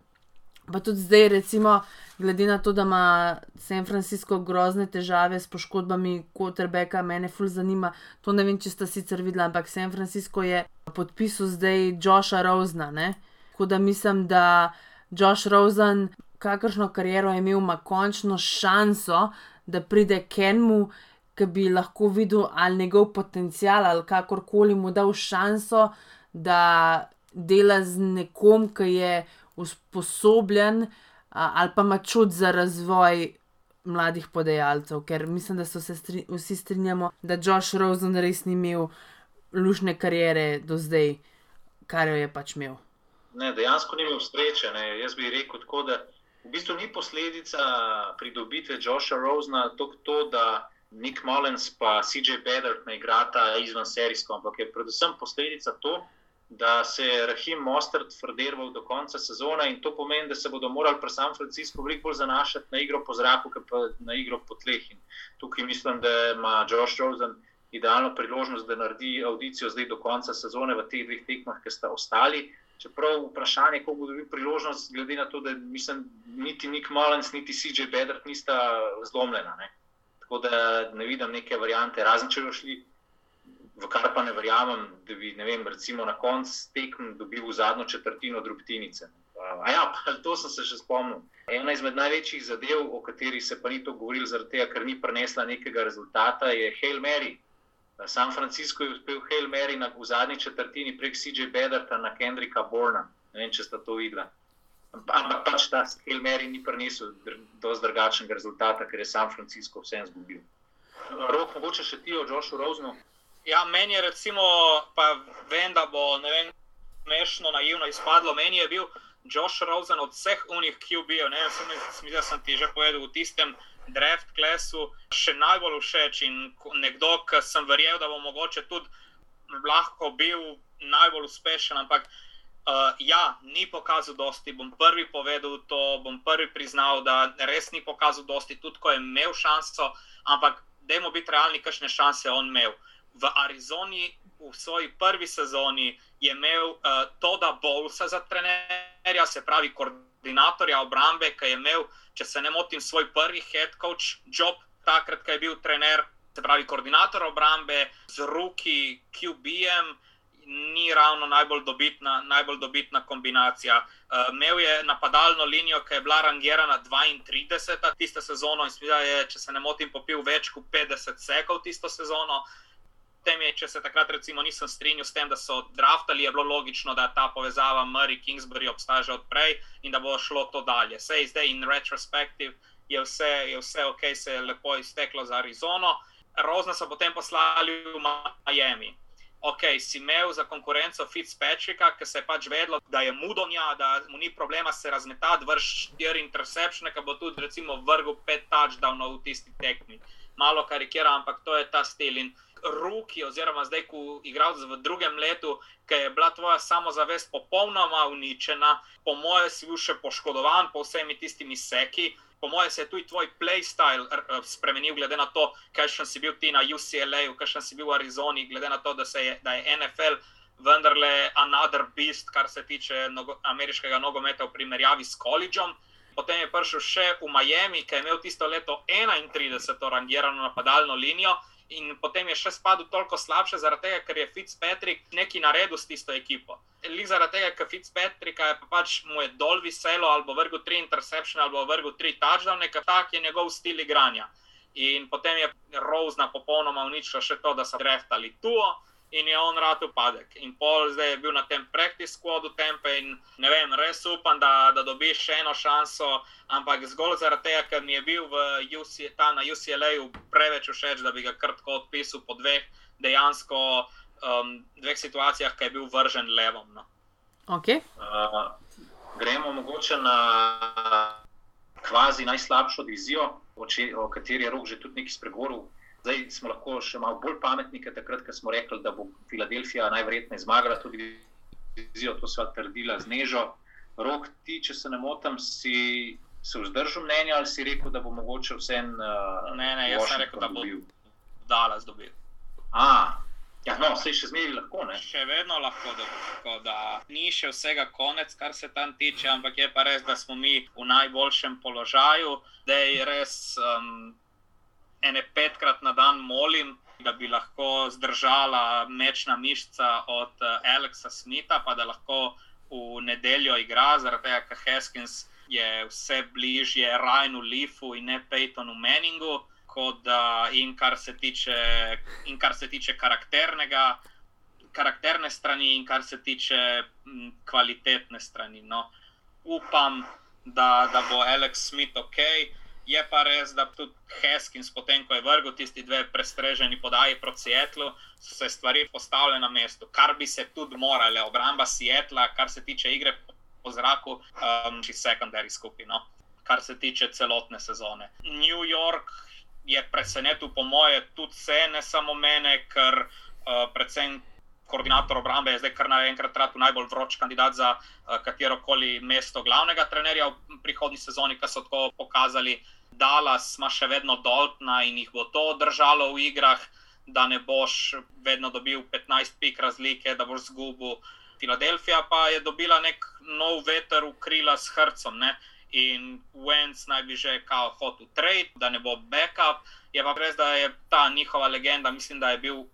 Pa tudi zdaj, recimo, glede na to, da ima San Francisco grozne težave s poškodbami Quarterbacka, mene ful zanima. To ne vem, če ste sicer videli, ampak San Francisco je podpisal zdaj Josha Rosena. Tako da mislim, da Josh Rosen, kakršno kariero je imel, ima končno šanso, da pride Kenmu, ki bi lahko videl ali njegov potencial ali kakorkoli mu dal šanso, da dela z nekom, ki je usposobljen ali pa ima čut za razvoj mladih podajalcev, ker mislim, da se stri, vsi strinjamo, da Josh Rosen res ni imel lušne kariere do zdaj, kar jo je pač imel. Ne, dejansko ni imel sreče. Ne. Jaz bi rekel tako, da v bistvu ni posledica pridobitve Josha Rosena to, to da Nick Mullins in CJ Bedard ne igrata izven serijsko, ampak je predvsem posledica to, da se je Rahim Mostert frderval do konca sezone in to pomeni, da se bodo morali pri San Franciscu veliko bolj zanašati na igro po zraku, kot pa na igro po tleh. In tukaj mislim, da ima Josh Rosen idealno priložnost, da naredi audicijo zdaj do konca sezone v teh dveh tekmah, ki sta ostali. Čeprav vprašanje, kako bo dobil priložnost, glede na to, da mislim, niti Nick Mullins, niti CJ Bedard nista zlomljena. Ne? Tako da ne vidim neke variante, razen če bi šli v kar pa ne verjamem, da bi vem, na koncu tekem dobil zadnjo četrtino drobtinice. A ja, to sem se še spomnil. Ena izmed največjih zadev, o kateri se pa ni to govorilo, zaradi tega, ker ni prenesla nekega rezultata, je Hail Mary. San Francisco je uspel Hail Mary na, v zadnji četrtini prek CJ Bedarta na Kendrika Borna. Ne vem, če ste to videli. Ampak pač ta Hail Mary ni prenesel dosti drugačnega rezultata, ker je San Francisco vsem zgubil. Rok, mogoče še ti o Joshu Rosenu. Ja, meni je recimo, pa vem, da bo ne vem, smešno, naivno izpadlo. Meni je bil Josh Rosen od vseh unih QB-jev, ne vem, da sem ti že povedal v tistem draft klasu, še najbolj všeč in nekdo, ki sem verjel, da bo mogoče tudi lahko bil najbolj uspešen, ampak. Uh, ja, ni pokazal dosti, bom prvi povedal to, bom prvi priznal, da res ni pokazal dosti, tudi ko je imel šanso, ampak dajmo biti realni, kakšne šanse je on imel v Arizoni v svoji prvi sezoni je imel uh, Toda Bowlsa za trenerja, se pravi koordinatorja obrambe, ki je imel, če se ne motim, svoj prvi head coach job, takrat, ko je bil trener, se pravi koordinator obrambe z Ruki QB-jem. Ni ravno najbolj dobitna, najbolj dobitna kombinacija. Uh, imel je napadalno linijo, ki je bila rangirana 32. tisto sezono in smila je, če se ne motim, popil več kot 50 sekov tisto sezono. Je, če se takrat recimo nisem strinjal s tem, da so draftali, je bilo logično, da ta povezava Murray Kingsbury obstaja že odprej in da bo šlo to dalje. Sej zdaj in retrospektiv je vse, je vse ok, se je lepo izteklo za Arizono. Rozna so potem poslali v Miami ok, si imel za konkurenco Fitzpatricka, ki se je pač vedlo, da je mudonja, da mu ni problema se razmetati, vrš štiri interceptione, ki bo tudi recimo vrgel pet touchdownov v tisti tekmi. Malo karikiram, ampak to je ta stil. In ruki, oziroma zdaj, ko igraš v drugem letu, ki je bila tvoja samozavest popolnoma uničena, po mojem, si bil še poškodovan po vsemi tistimi seki po mojem, se je tudi tvoj playstyle spremenil, glede na to, kakšen si bil ti na UCLA, kakšen si bil v Arizoni, glede na to, da, je, da je NFL vendarle another beast, kar se tiče nogo, ameriškega nogometa v primerjavi s koledžom. Potem je prišel še v Miami, ki je imel tisto leto 31. rangirano napadalno linijo. In potem je še spadal toliko slabše, zaradi tega, ker je Fitzpatrick nekaj naredil s tisto ekipo. Li zaradi tega, ker Fitzpatrick je pa pač mu je dol viselo, ali bo vrgel tri interception, ali bo vrgel tri touchdowne, ker tak je njegov stil igranja. In potem je Rose na popolnoma uničil še to, da so dreftali tuo in je on rad upadek. In pol zdaj je bil na tem practice squadu tempe in ne vem, res upam, da, da dobiš še eno šanso, ampak zgolj zaradi tega, ker mi je bil UC, tam na UCLA-ju preveč všeč, da bi ga kratko odpisal po dveh dejansko um, dveh situacijah, ki je bil vržen levom. No. Okay. Uh, gremo mogoče na kvazi najslabšo vizijo, o, o kateri je rok že tudi nekaj spregovoril. Zdaj smo lahko še malo bolj pametni, ker takrat, ko smo rekli, da bo Filadelfija najverjetneje zmagala, tudi vizijo, to sva trdila z nežo. Rok, ti, če se ne motim, si se vzdržal mnenja ali si rekel, da bo mogoče vse en. Uh, ne, ne, jaz sem rekel, da bo dobil. A, ja, no, se še zmeri lahko. Ne? Še vedno lahko, da, tako, da ni še vsega konec, kar se tam tiče, ampak je pa res, da smo mi v najboljšem položaju, da je res. Um, ene petkrat na dan molim, da bi lahko zdržala mečna mišica od uh, Alexa Smitha, pa da lahko v nedeljo igra, zaradi tega, ker Haskins je vse bližje Rajnu Leafu in ne Peytonu Manningu. Da, in, kar tiče, in kar se tiče karakternega, karakterne strani, in kar se tiče kvalitetne strani. No, upam, da, da bo Alex Smith ok. Je pa res, da tudi Haskins, potem ko je vrgel tisti dve prestreženi podaji proti Sietlu, so se stvari postavile na mestu, kar bi se tudi morale, obramba Sietla, kar se tiče igre po zraku, um, či secondary skupino, kar se tiče celotne sezone. New York je presenetil, po moje, tudi vse, ne samo mene, ker uh, predvsem. Koordinator obrambe je zdaj kar naenkrat najbolj vroč kandidat za uh, katero koli mesto glavnega trenerja v prihodnji sezoni, ki so tako pokazali. Dallas ima še vedno doltna in jih bo to držalo v igrah, da ne boš vedno dobil 15 pik razlike, da boš zgubil. Filadelfija pa je dobila nek nov veter v krila s hrcom. Ne? In Wentz naj bi že kao hotel trade, da ne bo backup. Je pa res, da je ta njihova legenda, mislim, da je bil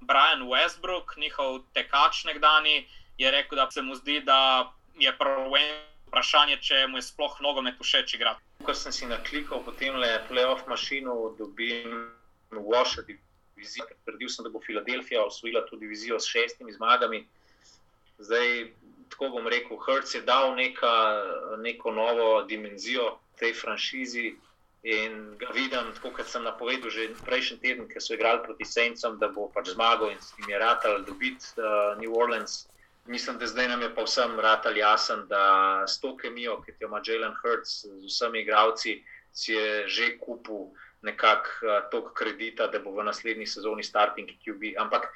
Brian Westbrook, njihov tekač nekdani, je rekel, da se mu zdi, da je prvo vprašanje, če mu je sploh nogomet všeč igrati ko sem si naklikal po tem le playoff mašinu, dobim Washer divizijo. Trdil sem, da bo Filadelfija osvojila to divizijo s šestimi zmagami. Zdaj, tako bom rekel, Hrc je dal neka, neko novo dimenzijo tej franšizi. In ga vidim, tako kot sem napovedal že prejšnji teden, ker so igrali proti Sencem, da bo pač zmagal in s tem je ratal dobiti uh, New Orleans mislim, da zdaj nam je pa vsem rad jasen, da s to kemijo, ki jo ima Jalen Hurts z vsemi igravci, si je že kupil nekako uh, toliko kredita, da bo v naslednji sezoni starting QB. Ampak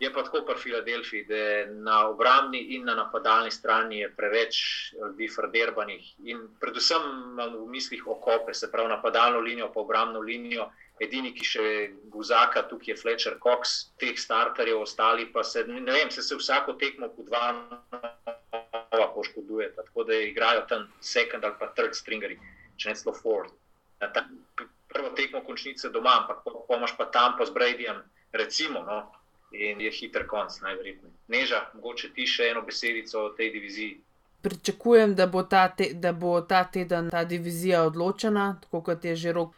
je pa tako pri Filadelfiji, da na obrambni in na napadalni strani je preveč ljudi frderbanih in predvsem v mislih okope, se pravi napadalno linijo, pa obrambno linijo edini, ki še guzaka, tukaj je Fletcher Cox, teh starterjev, ostali pa se, ne vem, se, se vsako tekmo po dva nova poškoduje, tako da igrajo tam second ali pa third stringeri, če ne celo fourth. Ta, prvo tekmo končnice doma, ampak pomaš pa tam pa z Bradyjem, recimo, no, in je hiter konc, najverjetneje. Neža, mogoče ti še eno besedico o tej diviziji. Pričakujem, da bo, ta te, da bo ta teden ta divizija odločena, tako kot je že rok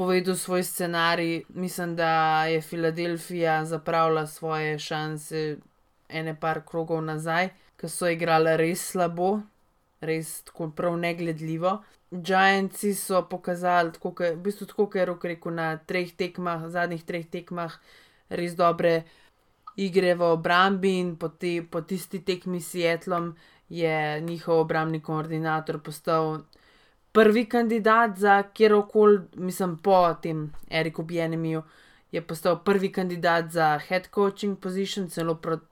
povedal svoj scenarij. Mislim, da je Filadelfija zapravila svoje šanse ene par krogov nazaj, ki so igrali res slabo, res tako prav negledljivo. Giantsi so pokazali, tako, v bistvu tako, ker je rekel na treh tekmah, zadnjih treh tekmah, res dobre igre v obrambi in po, te, po tisti tekmi s Sietlom je njihov obrambni koordinator postal prvi kandidat za kjerkoli, mislim, po tem Eriku Bienemiju, je postal prvi kandidat za head coaching position, celo proti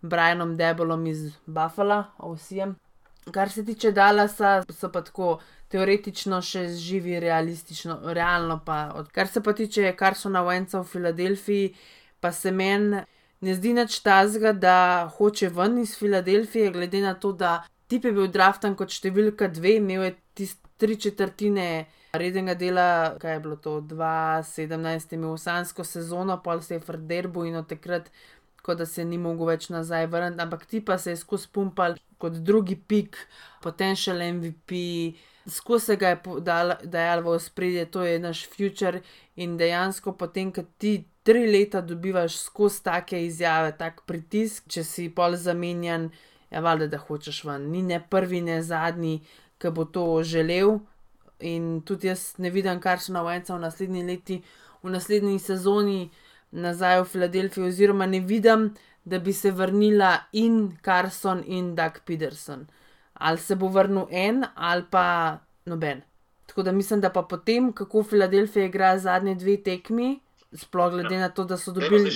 Brianom Debelom iz Buffalo, ovsijem. Kar se tiče Dallasa, so pa tako teoretično še živi, realistično, realno pa. Kar se pa tiče Carsona Wenca v Filadelfiji, pa se meni ne zdi nič tazga, da hoče ven iz Filadelfije, glede na to, da tip je bil draftan kot številka dve, imel je tiste tri četrtine rednega dela, kaj je bilo to 2017, imel osansko sezono, pol se je Frederbu in od takrat kot da se ni mogel več nazaj vrniti, ampak ti pa se je skozi pumpal kot drugi pik, potencial MVP, skozi se ga je dajal v ospredje, to je naš future in dejansko potem, ko ti tri leta dobivaš skozi take izjave, tak pritisk, če si pol zamenjan, je ja, valjda, da hočeš ven. Ni ne prvi, ne zadnji, ki bo to želel. In tudi jaz ne vidim, kar so na vojncah v naslednji leti, v naslednji sezoni nazaj v Filadelfijo, oziroma ne vidim, da bi se vrnila in Carson in Doug Peterson. Ali se bo vrnil en, ali pa noben. Tako da mislim, da pa potem, kako Filadelfija igra zadnje dve tekmi, sploh glede na to, da so dobili.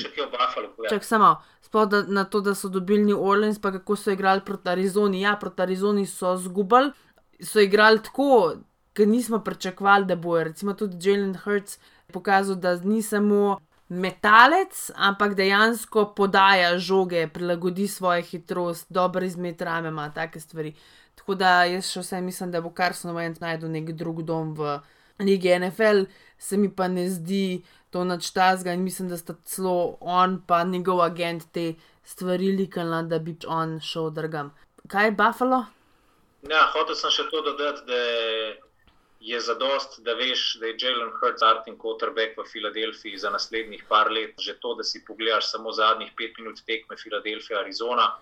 Čak samo, sploh da, na to, da so dobili New Orleans, pa kako so igrali proti Arizoni. Ja, proti Arizoni so zgubali, so igrali tako, ker nismo pričakovali, da bo. Recimo tudi Jalen Hurts pokazal, da ni samo metalec, ampak dejansko podaja žoge, prilagodi svojo hitrost, dobro izmed rame, ima take stvari. Tako da jaz še vsem mislim, da bo kar so novent najdel nek drug dom v Ligi NFL, se mi pa ne zdi to načtazga in mislim, da sta celo on pa njegov agent te stvari likala, da bi on šel drgam. Kaj je Buffalo? Ja, hotel sem še to dodati, da je zadost, da veš, da je Jalen Hurts starting quarterback v Filadelfiji za naslednjih par let. Že to, da si pogledaš samo zadnjih pet minut tekme Filadelfija, Arizona,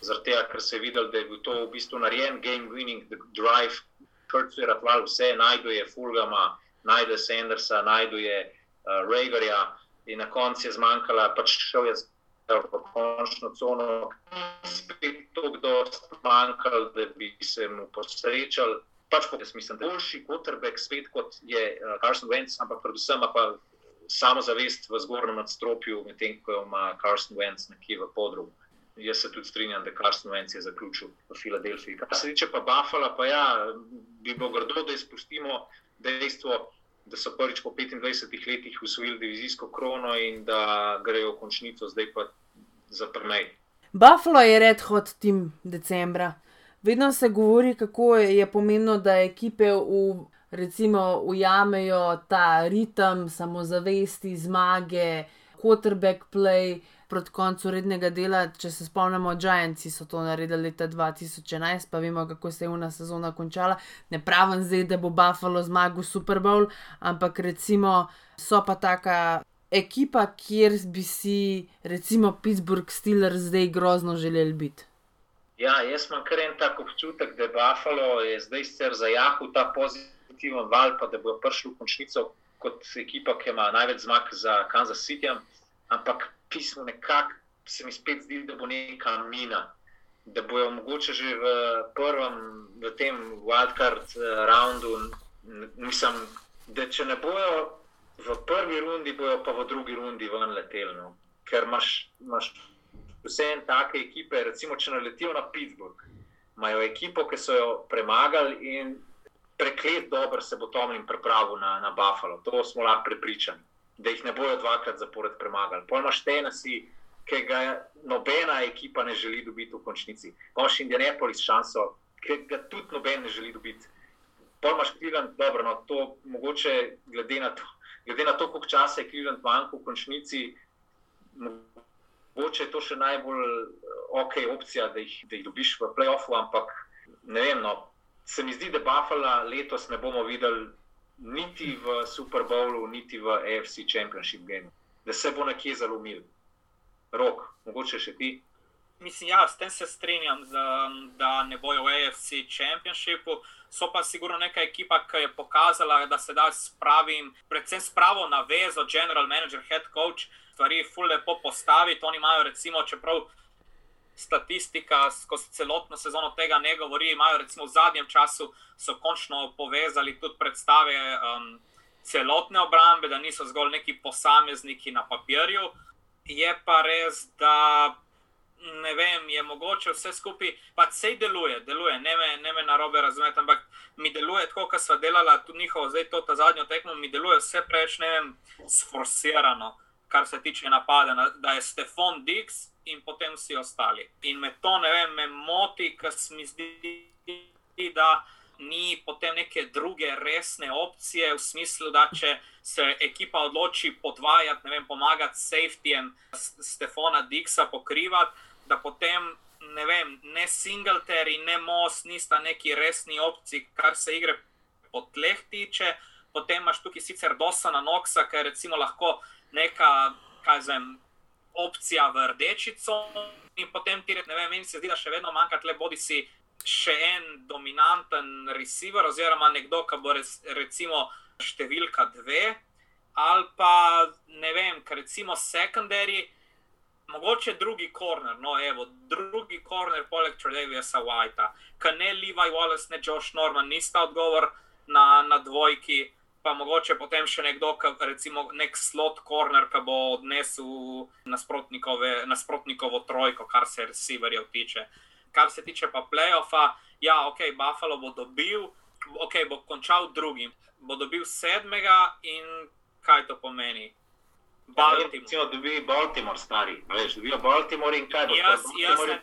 zaradi tega, ker se je videl, da je bil to v bistvu narejen game winning drive. Hurts je ratval vse, najduje Fulgama, najde Sandersa, najduje uh, Ragerja in na koncu je zmanjkala, pač šel je v končno cono, spet to, kdo je zmanjkal, da bi se mu posrečal pač po, jaz mislim, da je boljši quarterback svet kot je uh, Carson Wentz, ampak predvsem pa samo zavest v zgornjem nadstropju, medtem ko ima Carson Wentz nekje v podrobu. Jaz se tudi strinjam, da Carson Wentz je zaključil v Filadelfiji. Kar se tiče pa Buffalo, pa ja, bi bilo grdo, da izpustimo dejstvo, da so prvič po 25 letih usvojili divizijsko krono in da grejo v končnico, zdaj pa za prmej. Buffalo je red hot tim decembra. Vedno se govori, kako je pomembno, da ekipe v, recimo, ujamejo ta ritem, samozavesti, zmage, quarterback play proti koncu rednega dela. Če se spomnimo, Giantsi so to naredili leta 2011, pa vemo, kako se je ena sezona končala. Ne pravim zdaj, da bo Buffalo zmagal Super Bowl, ampak recimo so pa taka. Ekipa, kjer bi si, recimo, Pittsburgh Steelers zdaj grozno želeli biti. Ja, jaz imam kar en tak občutek, da je Buffalo je zdaj sicer zajahal ta pozitiven val, pa da bo prišel v končnico kot ekipa, ki ima največ zmag za Kansas City, ampak pismo nekako se mi spet zdi, da bo neka mina. Da bojo mogoče že v prvem, v tem wildcard eh, roundu, mislim, da če ne bojo v prvi rundi, bojo pa v drugi rundi ven letelno, ker imaš, imaš vse en take ekipe, recimo, če naletijo na Pittsburgh, imajo ekipo, ki so jo premagali in preklet dobro se bo Tomlin pripravil na, na Buffalo. To smo lahko prepričani, da jih ne bojo dvakrat zapored premagali. Pojmaš tenesi, ki ga nobena ekipa ne želi dobiti v končnici. Pojmaš Indianapolis šanso, ki ga tudi noben ne želi dobiti. Pojmaš Cleveland, dobro, no to mogoče glede na to. Glede na to, koliko časa je Cleveland manjkal v končnici, Mogoče je to še najbolj ok opcija, da jih, da jih dobiš v playoffu, ampak ne vem. No, se mi zdi, da Buffalo letos ne bomo videli niti v Super Bowlu, niti v AFC Championship Game, da se bo nekje zalomil. Rok, mogoče še ti. Mislim, ja, s tem se strinjam, da ne bojo v AFC Championshipu. So pa sigurno neka ekipa, ki je pokazala, da se da s pravim, predvsem s pravo navezo, general manager, head coach, stvari ful lepo postaviti. Oni imajo, recimo, čeprav statistika skozi celotno sezono tega ne govori, imajo recimo v zadnjem času so končno povezali tudi predstave um, celotne obrambe, da niso zgolj neki posamezniki na papirju. Je pa res, da ne vem, je mogoče vse skupaj, pa vse deluje, deluje, ne me, ne me na robe razumeti, ampak mi deluje tako, kot smo delali tudi njihovo, zdaj to ta zadnjo tekmo, mi deluje vse preveč, ne vem, sforsirano kar se tiče napada, da je Stefan Dix in potem vsi ostali. In me to ne vem, me moti, ker se mi zdi, da ni potem neke druge resne opcije v smislu, da če se ekipa odloči podvajati, ne vem, pomagati safetyjem Stefana Dixa pokrivati, da potem. Ne vem, ne Singletary, ne Moss, nista neki resni opciji, kar se igre po tleh tiče. Potem imaš tukaj sicer Dosana Noxa, ki recimo lahko neka, kaj zvem, opcija v rdečico, in potem ti reče, ne vem, meni se zdi, da še vedno manjka tle bodi si še en dominanten receiver, oziroma nekdo, ki bo res, recimo številka dve, ali pa ne vem, ker recimo secondary. Mogoče drugi korner, no, evo, drugi korner, poleg Tredaviasa Whitea, ki ne Levi Wallace, ne Josh Norman, nista odgovor na, na dvojki pa mogoče potem še nekdo, recimo nek slot corner, ki bo odnesel nasprotnikovo trojko, kar se receiverjev tiče. Kar se tiče pa playoffa, ja, ok, Buffalo bo dobil, ok, bo končal drugim, bo dobil sedmega in kaj to pomeni. Baltimore. Ja, dobi Baltimore, stari. Veš, dobijo Baltimore in kaj bo? Jaz, jaz ne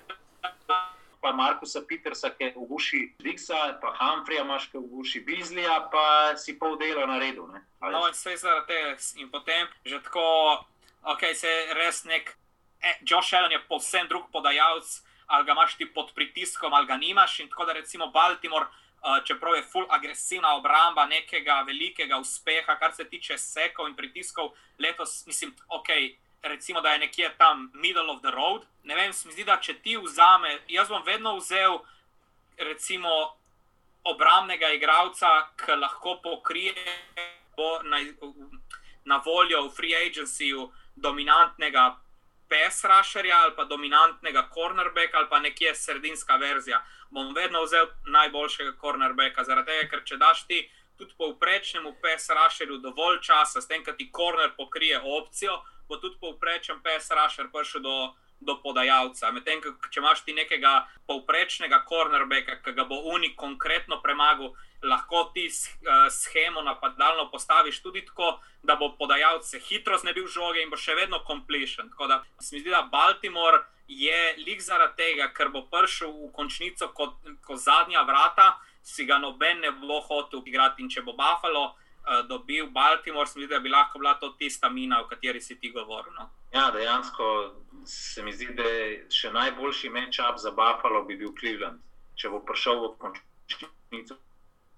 pa Markusa Petersa, ki je v guši Dixa, pa Humphreya, imaš v guši Bizlija, pa si pol dela na redu. No, in vse zaradi tega. In potem že tako, ok, se res nek. E, Josh Allen je povsem drug podajalec, ali ga imaš ti pod pritiskom, ali ga nimaš. In tako da recimo Baltimore, uh, čeprav je full agresivna obramba nekega velikega uspeha, kar se tiče sekov in pritiskov, letos mislim, ok recimo, da je nekje tam middle of the road. Ne vem, se mi zdi, da če ti vzame, jaz bom vedno vzel, recimo, obramnega igralca, ki lahko pokrije na, na voljo v free agencyju dominantnega PSRašerja ali pa dominantnega cornerbacka ali pa nekje sredinska verzija. Bom vedno vzel najboljšega cornerbacka, zaradi tega, ker če daš ti. Tudi povprečnemu PSRašerju dovolj časa, s tem, da ti korner pokrije opcijo, bo tudi povprečen PS-rašer prišel do, do podajalca. Medtem, če imaš ti nekega povprečnega cornerbacka, ki ga bo Uni konkretno premagal, lahko ti uh, schemo napadalno postaviš tudi tako, da bo podajalec hitro znebil žoge in bo še vedno completion. Tako da se mi zdi, da Baltimore je lik zaradi tega, ker bo prišel v končnico kot, kot zadnja vrata. Si ga noben ne bo hotel igrati, in če bo Buffalo uh, dobil Baltimore, mislim, da bi lahko bila to tista mina, o kateri si ti govoril. No? Ja, dejansko se mi zdi, da je še najboljši matchup za Buffalo bi bil Cleveland, če bo prišel v končnico.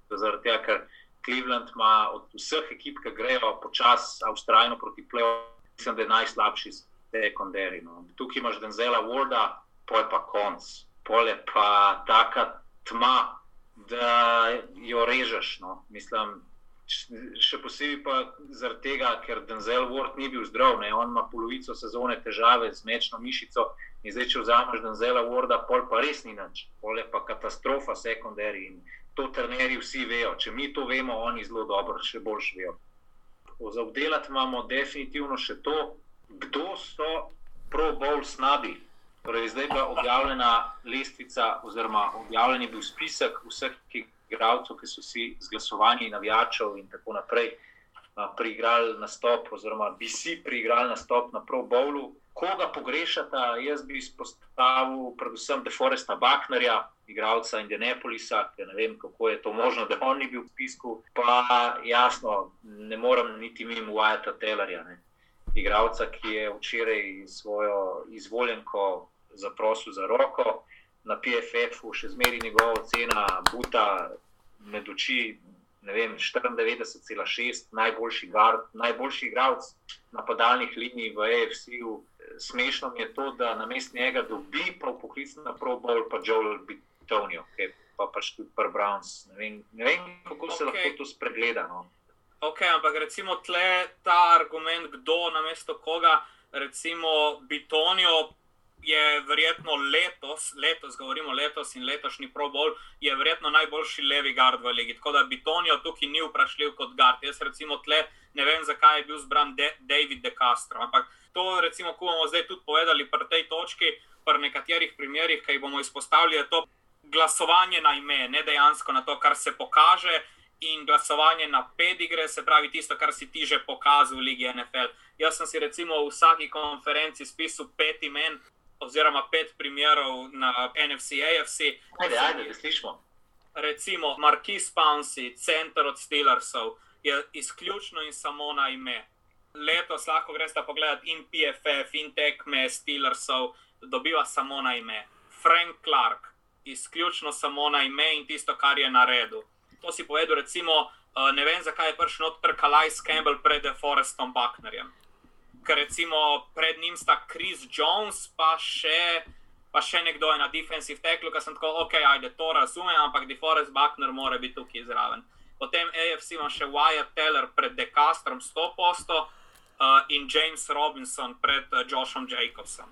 Zaradi tega, ker Cleveland ima od vseh ekip, ki grejo počasi, avstralno proti Plevu, mislim, da je najslabši sekundari. No. Tukaj imaš Denzela Warda, pol pa konc, pol je pa taka tma, da jo režeš. No. Mislim, še posebej pa zaradi tega, ker Denzel Ward ni bil zdrav, ne? on ima polovico sezone težave z mečno mišico. In zdaj, če vzameš Denzela Warda, pol pa res ni nič, pol je pa katastrofa sekundari in to trenerji vsi vejo. Če mi to vemo, oni zelo dobro, še boljš vejo. Za obdelati imamo definitivno še to, kdo so pro bowl snabi. Torej, zdaj je bila objavljena lestvica, oziroma objavljen je bil spisek vseh, ki igralcev, ki so si z glasovanji navijačev in tako naprej priigrali nastop, oziroma bi si priigrali nastop na Pro Bowlu. Koga pogrešata, jaz bi izpostavil predvsem Deforesta Baknerja, igralca Indianapolisa, ker ne vem, kako je to možno, da on ni bil v spisku. Pa jasno, ne morem niti mimo Wyatta Tellerja. Ne. igralca, ki je včeraj svojo izvoljenko zaprosil za roko. Na PFF-u še zmeraj njegova cena, buta med oči, ne vem, 94,6, najboljši gard, najboljši igralec napadalnih linij v AFC-u. Smešno mi je to, da na mest njega dobi prav poklic na Pro Bowl, pa Joel Bitonijo, pa pač tudi Pr Browns. Ne vem, ne vem kako se okay. lahko to spregleda. No. Ok, ampak recimo tle ta argument, kdo na mesto koga, recimo Bitonijo je verjetno letos, letos, govorimo letos in letošnji Pro Bowl, je verjetno najboljši levi gard v ligi. Tako da Bitonijo tukaj ni vprašljiv kot gard. Jaz recimo tle ne vem, zakaj je bil zbran De David De Castro. Ampak to, recimo, ko bomo zdaj tudi povedali pri tej točki, pri nekaterih primerih, ki bomo izpostavili, je to glasovanje na ime, ne dejansko na to, kar se pokaže. In glasovanje na pedigre, se pravi tisto, kar si ti že pokazal v Ligi NFL. Jaz sem si recimo v vsaki konferenci spisal pet imen, oziroma pet primerov na NFC, AFC. Ajde, ajde, da slišimo. Recimo, Marquis Pouncy, center od Steelersov, je izključno in samo na ime. Letos lahko greš pogledat in PFF, in tekme Steelersov, dobiva samo na ime. Frank Clark, izključno samo na ime in tisto, kar je naredil. To si povedal, recimo, eh, ne vem, zakaj je prišel odprt Kalajs Campbell pred Forestom Bucknerjem ker recimo pred njim sta Chris Jones, pa še, pa še nekdo je na defensive tackle, ki sem tako, ok, ajde, to razumem, ampak DeForest Buckner mora biti tukaj zraven. Potem AFC ima še Wyatt Teller pred Decastrom 100% uh, in James Robinson pred uh, Joshom Jacobsom.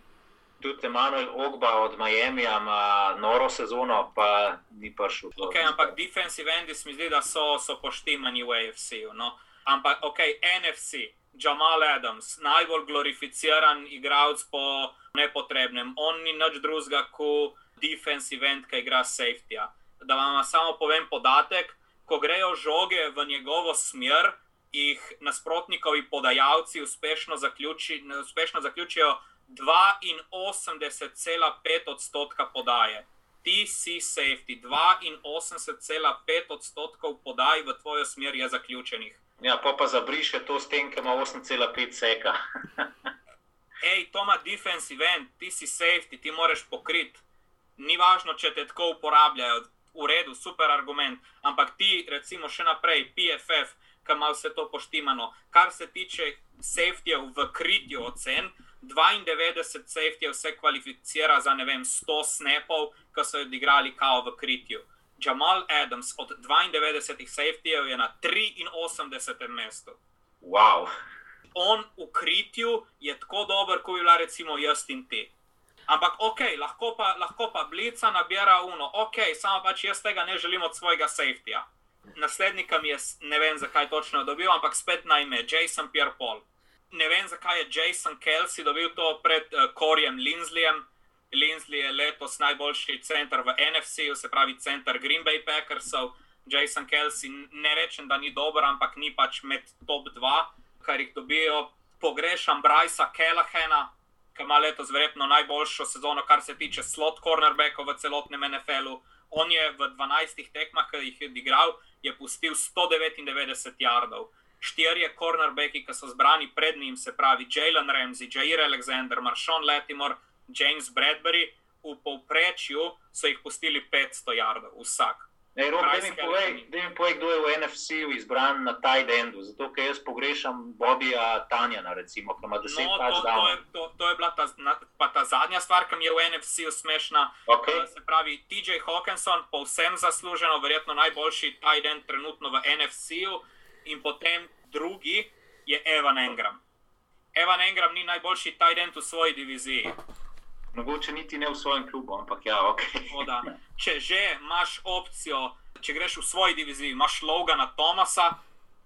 Tudi Emanuel Ogba od Miami ima noro sezono, pa ni prišel. Ok, ampak defensive endi mi zdi, da so, so poštimani v AFC-u. No? Ampak ok, NFC. Jamal Adams, najbolj glorificiran igralec po nepotrebnem. On ni nič drugega kot defensive end, ki igra safety. -a. Da vam samo povem podatek, ko grejo žoge v njegovo smer, jih nasprotnikovi podajalci uspešno, zaključi, uspešno zaključijo 82,5 odstotka podaje. Ti si safety, 82,5 odstotkov podaj v tvojo smer je zaključenih. Ja, pa pa zabriše to s tem, ki ima 8,5 seka. Ej, to ima defensive end, ti si safety, ti moraš pokriti. Ni važno, če te tako uporabljajo, v redu, super argument. Ampak ti, recimo, še naprej, PFF, ki ima vse to poštimano. Kar se tiče safetyjev v kritju ocen, 92 safetyjev se kvalificira za ne vem 100 snapov, ki so jih odigrali kao v kritju. Jamal Adams od 92 safetyjev je na 83. mestu. Wow. On v kritju je tako dober, kot bi bila recimo jaz in ti. Ampak ok, lahko pa, lahko pa blica nabira uno, ok, samo pač jaz tega ne želim od svojega safetyja. Naslednika mi je, ne vem zakaj točno dobil, ampak spet na ime Jason Pierre Paul. Ne vem zakaj je Jason Kelsey dobil to pred uh, Korjem Linsleyjem. Linsley je letos najboljši center v NFC-u, se pravi center Green Bay Packersov. Jason Kelsey, ne rečem, da ni dober, ampak ni pač med top 2, kar jih dobijo. Pogrešam Brysa Kellahena, ki ima letos verjetno najboljšo sezono, kar se tiče slot cornerbackov v celotnem NFL-u. On je v 12 tekmah, ki jih je odigral, je pustil 199 yardov. Štirje cornerbacki, ki so zbrani pred njim, se pravi Jalen Ramsey, Jair Alexander, Marshawn Latimore. James Bradbury, v povprečju so jih pustili 500 yardov vsak. Ne, Rob, da, mi povej, da mi povej, kdo je v NFC-u izbran na taj dendu. Zato, ker jaz pogrešam Bobija Tanjana, recimo, ki ima 10 no, to, to, je, to, to je bila ta, na, ta zadnja stvar, ki mi je v NFC-u smešna. Okay. Uh, se pravi, TJ Hawkinson, povsem zasluženo, verjetno najboljši taj den trenutno v NFC-u, in potem drugi je Evan Engram. Evan Engram ni najboljši taj den v svoji diviziji. Mogoče niti ne v svojem klubu, ampak ja, ok. Oda. Če že imaš opcijo, če greš v svoji diviziji, imaš Logana Tomasa,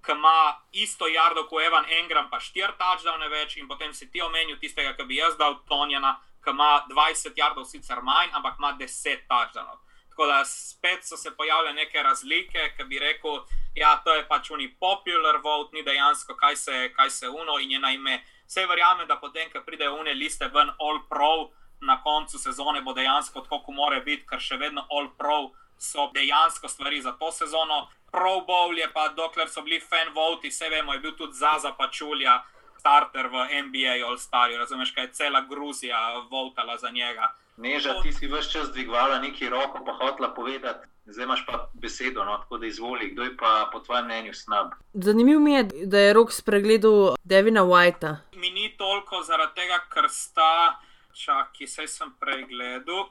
ki ima isto jardo kot Evan Engram, pa štiri touchdowne več, in potem si ti omenil tistega, ki bi jaz dal Tonjana, ki ima 20 jardov, sicer manj, ampak ima 10 touchdownov. Tako da spet so se pojavile neke razlike, ki bi rekel, da ja, to je pač oni popular vote, ni dejansko kaj se, kaj se uno in je na ime. Vse verjamem, da potem, ko pridejo une liste ven, all pro na koncu sezone bo dejansko tako, kot mora biti, ker še vedno All Pro so dejansko stvari za to sezono. Pro Bowl je pa, dokler so bili fan voti, vse vemo, je bil tudi za zapačulja. starter v NBA All-Starju. Razumeš, kaj je cela Gruzija volkala za njega. Neža, ti si vse čas dvigovala neki roko, pa hotla povedati. Zdaj imaš pa besedo, no, tako da izvoli, kdo je pa po tvojem mnenju snab. Zanimivo mi je, da je rok spregledal Devina Whitea. Mi ni toliko zaradi tega, ker sta, čakaj, saj sem prej gledal,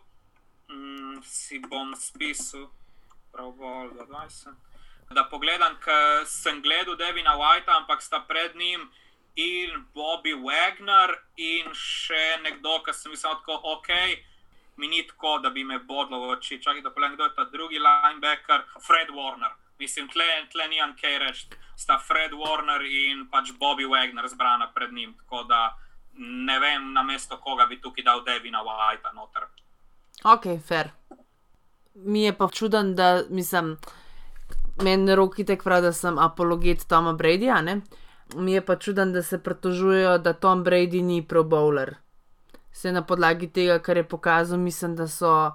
mm, si bom spisal, prav bolj, da 20. Da pogledam, ker sem gledal Devina Whitea, ampak sta pred njim in Bobby Wagner in še nekdo, ki sem mislil, tako ok. Mi ni tako, da bi me bodlo v oči. Čakaj, da pogledam, kdo je ta drugi linebacker, Fred Warner. Mislim, tle, tle ni kaj reči. Sta Fred Warner in pač Bobby Wagner zbrana pred njim. Tako da ne vem, na mesto koga bi tukaj dal Devina Whitea noter. Ok, fair. Mi je pa čuden, da mislim, meni roki tek pravi, da sem apologet Toma Bradyja. Ne? Mi je pa čuden, da se pritožujejo, da Tom Brady ni pro bowler. Vse na podlagi tega, kar je pokazal, mislim, da so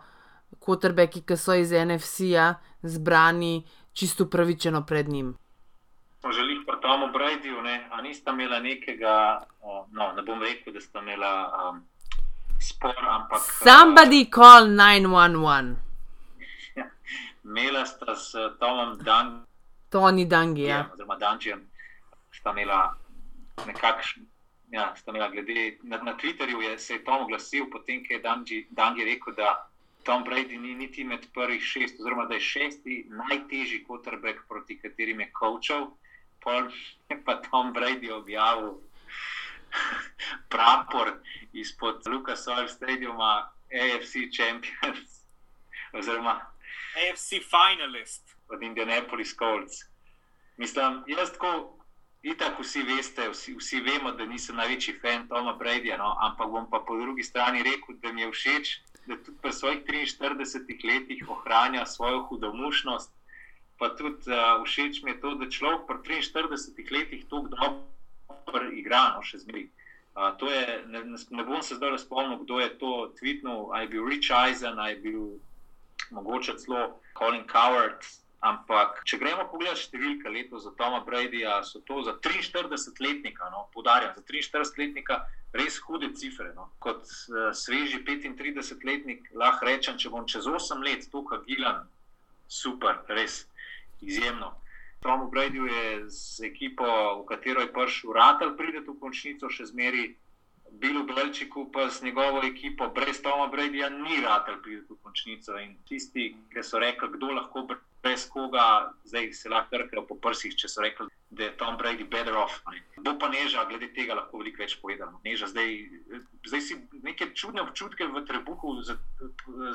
kotrbeki, ki so iz NFC-ja zbrani, čisto upravičeno pred njim. Želim pa Tomu Bradyju, ne, a nista imela nekega, no, ne bom rekel, da sta imela um, spor, ampak. Somebody uh, call 911. Imela sta s Tomom Dan. Tony Dungy, ja. Oziroma Dungeon, sta imela nekakšen. Ja, sta imela glede na, na Twitterju, je, se je Tom oglasil, potem ko je Dangi rekel, da Tom Brady ni niti med prvih šest, oziroma da je šesti najtežji quarterback, proti katerim je kočal. Pol je pa Tom Brady objavil prapor izpod Lucas Oil Stadiuma, AFC Champions, oziroma AFC finalist od Indianapolis Colts. Mislim, jaz tako. Itak vsi veste, vsi, vsi vemo, da nisem največji fan Toma Bradyja, no? ampak bom pa po drugi strani rekel, da mi je všeč, da tudi pri svojih 43 letih ohranja svojo hudomušnost. Pa tudi uh, všeč mi je to, da človek pri 43 letih tako dobro igra, no še zmeraj. Uh, ne, ne bom se zdaj spomnil, kdo je to tweetnil, ali je bil Rich Eisen, ali je bil mogoče celo Colin Coward. Ampak, če gremo pogledat številke letos za Toma Bradyja, so to za 43-letnika, no, podarjam, za 43-letnika res hude cifre. No. Kot uh, sveži 35-letnik lahko rečem, če bom čez 8 let tukaj gilan, super, res izjemno. Tomu Bradyju je z ekipo, v katero je prišel Ratel, pride v končnico še zmeri. Bilu Belčiku pa z njegovo ekipo, brez Toma Bradyja, ni Ratel pride v končnico. In tisti, ki so rekli, kdo lahko brez koga, zdaj se lahko trkajo po prsih, če so rekli, da je Tom Brady better off. Ne. Bo pa neža, glede tega lahko veliko več povedano. Neža zdaj, zdaj si neke čudne občutke v trebuhu za,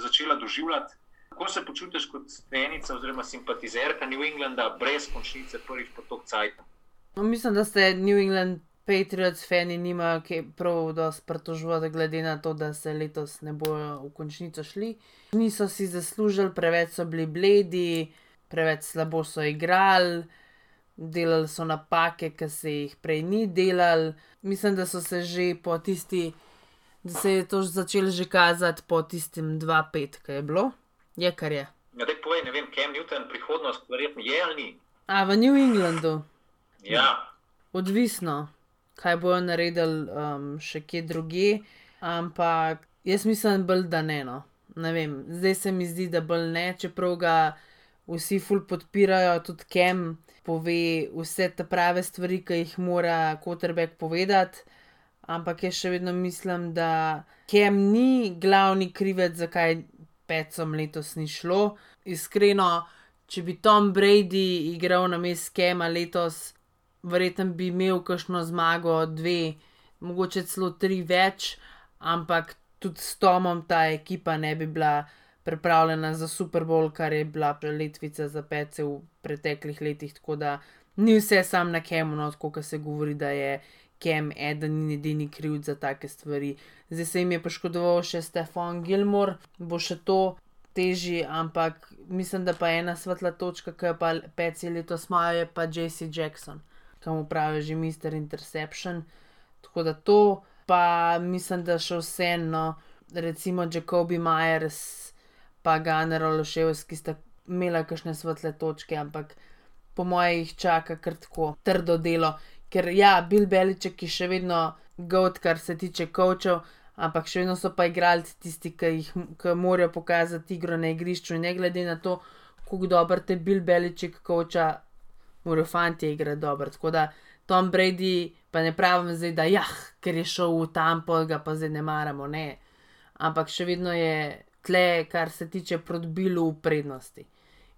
začela doživljati. Kako se počutiš kot stenica oziroma simpatizerka New Englanda brez končnice prvih potok cajt? No, mislim, da ste New England. Patriots, fani nimajo prav dosti pritožvati, glede na to, da se letos ne bojo v končnico šli. Niso si zaslužili, preveč so bili bledi, preveč slabo so igrali, delali so napake, ki se jih prej ni delali. Mislim, da so se že po tisti, da se je to začelo že kazati po tistem 2-5, ki je bilo, je kar je. Ja, da povej, ne vem, Kem Newton, prihodnost, verjetno je ali ni. A v New Englandu. Ja. Odvisno kaj bojo naredili um, še kje druge, ampak jaz mislim, bolj, da ne. No. ne vem, zdaj se mi zdi, da bolj ne, čeprav ga vsi ful podpirajo, tudi Kem pove vse te prave stvari, ki jih mora Kotrbek povedati. Ampak jaz še vedno mislim, da Kem ni glavni krivec, zakaj petcem letos ni šlo. Iskreno, če bi Tom Brady igral na mestu Kema letos, verjetno bi imel kakšno zmago, dve, mogoče celo tri več, ampak tudi s Tomom ta ekipa ne bi bila pripravljena za Super Bowl, kar je bila preletvica za pece v preteklih letih. Tako da ni vse sam na Kemu, no, kot se govori, da je Kem eden in edini kriv za take stvari. Zdaj se jim je poškodoval še Stefan Gilmore, bo še to. Teži, ampak mislim, da pa ena svetla točka, ki jo pa peci letos imajo, je pa JC Jackson ki mu pravijo že Mister Interception. Tako da to, pa mislim, da še vseeno, recimo Jacobi Myers, pa Gunner Ološevski sta imela kakšne svetle točke, ampak po mojih čaka kar tako trdo delo. Ker ja, Bill Beliček je še vedno goat, kar se tiče kočev, ampak še vedno so pa igralci tisti, ki jih ki morajo pokazati igro na igrišču. In ne glede na to, kako dobro te Bill Beliček koča, morajo fanti igrati dobro. Tako da Tom Brady, pa ne pravim zdaj, da ja, ker je šel v Tampo, ga pa zdaj ne maramo, ne. Ampak še vedno je tle, kar se tiče proti Billu v prednosti.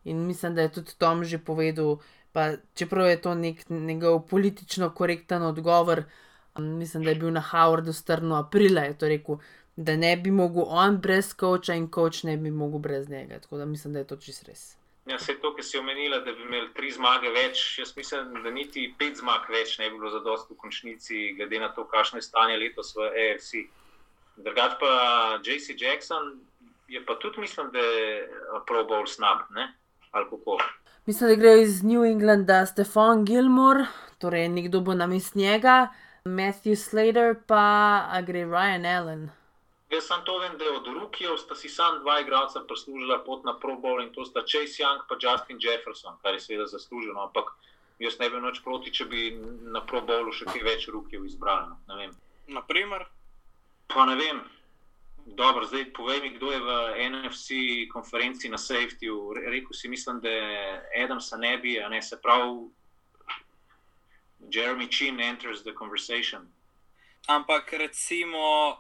In mislim, da je tudi Tom že povedal, pa čeprav je to nek njegov politično korekten odgovor, mislim, da je bil na Howardu strno aprila, je to rekel, da ne bi mogel on brez koča in koč ne bi mogel brez njega. Tako da mislim, da je to čist res. Ja, vse to, ki si omenila, da bi imeli tri zmage več, jaz mislim, da niti pet zmag več ne bi bilo za dost v končnici, glede na to, kakšno je stanje letos v AFC. Drugač pa JC Jackson je pa tudi, mislim, da je Pro Bowl snab, ne? Ali kako? Mislim, da gre iz New Englanda Stefan Gilmore, torej nekdo bo namest njega, Matthew Slater pa gre Ryan Allen. Jaz sem to vem, da je od Rukijev sta si sam dva igralca prislužila pot na Pro Bowl in to sta Chase Young pa Justin Jefferson, kar je seveda zasluženo, ampak jaz ne bi noč proti, če bi na Pro Bowlu še kaj več Rukijev izbrali. Ne vem. Naprimer, Pa ne vem. Dobro, zdaj povej mi, kdo je v NFC konferenci na safetyju. Re- Rekel si, mislim, da Adamsa ne bi, a ne se pravi. Jeremy Chin enters the conversation. ampak recimo,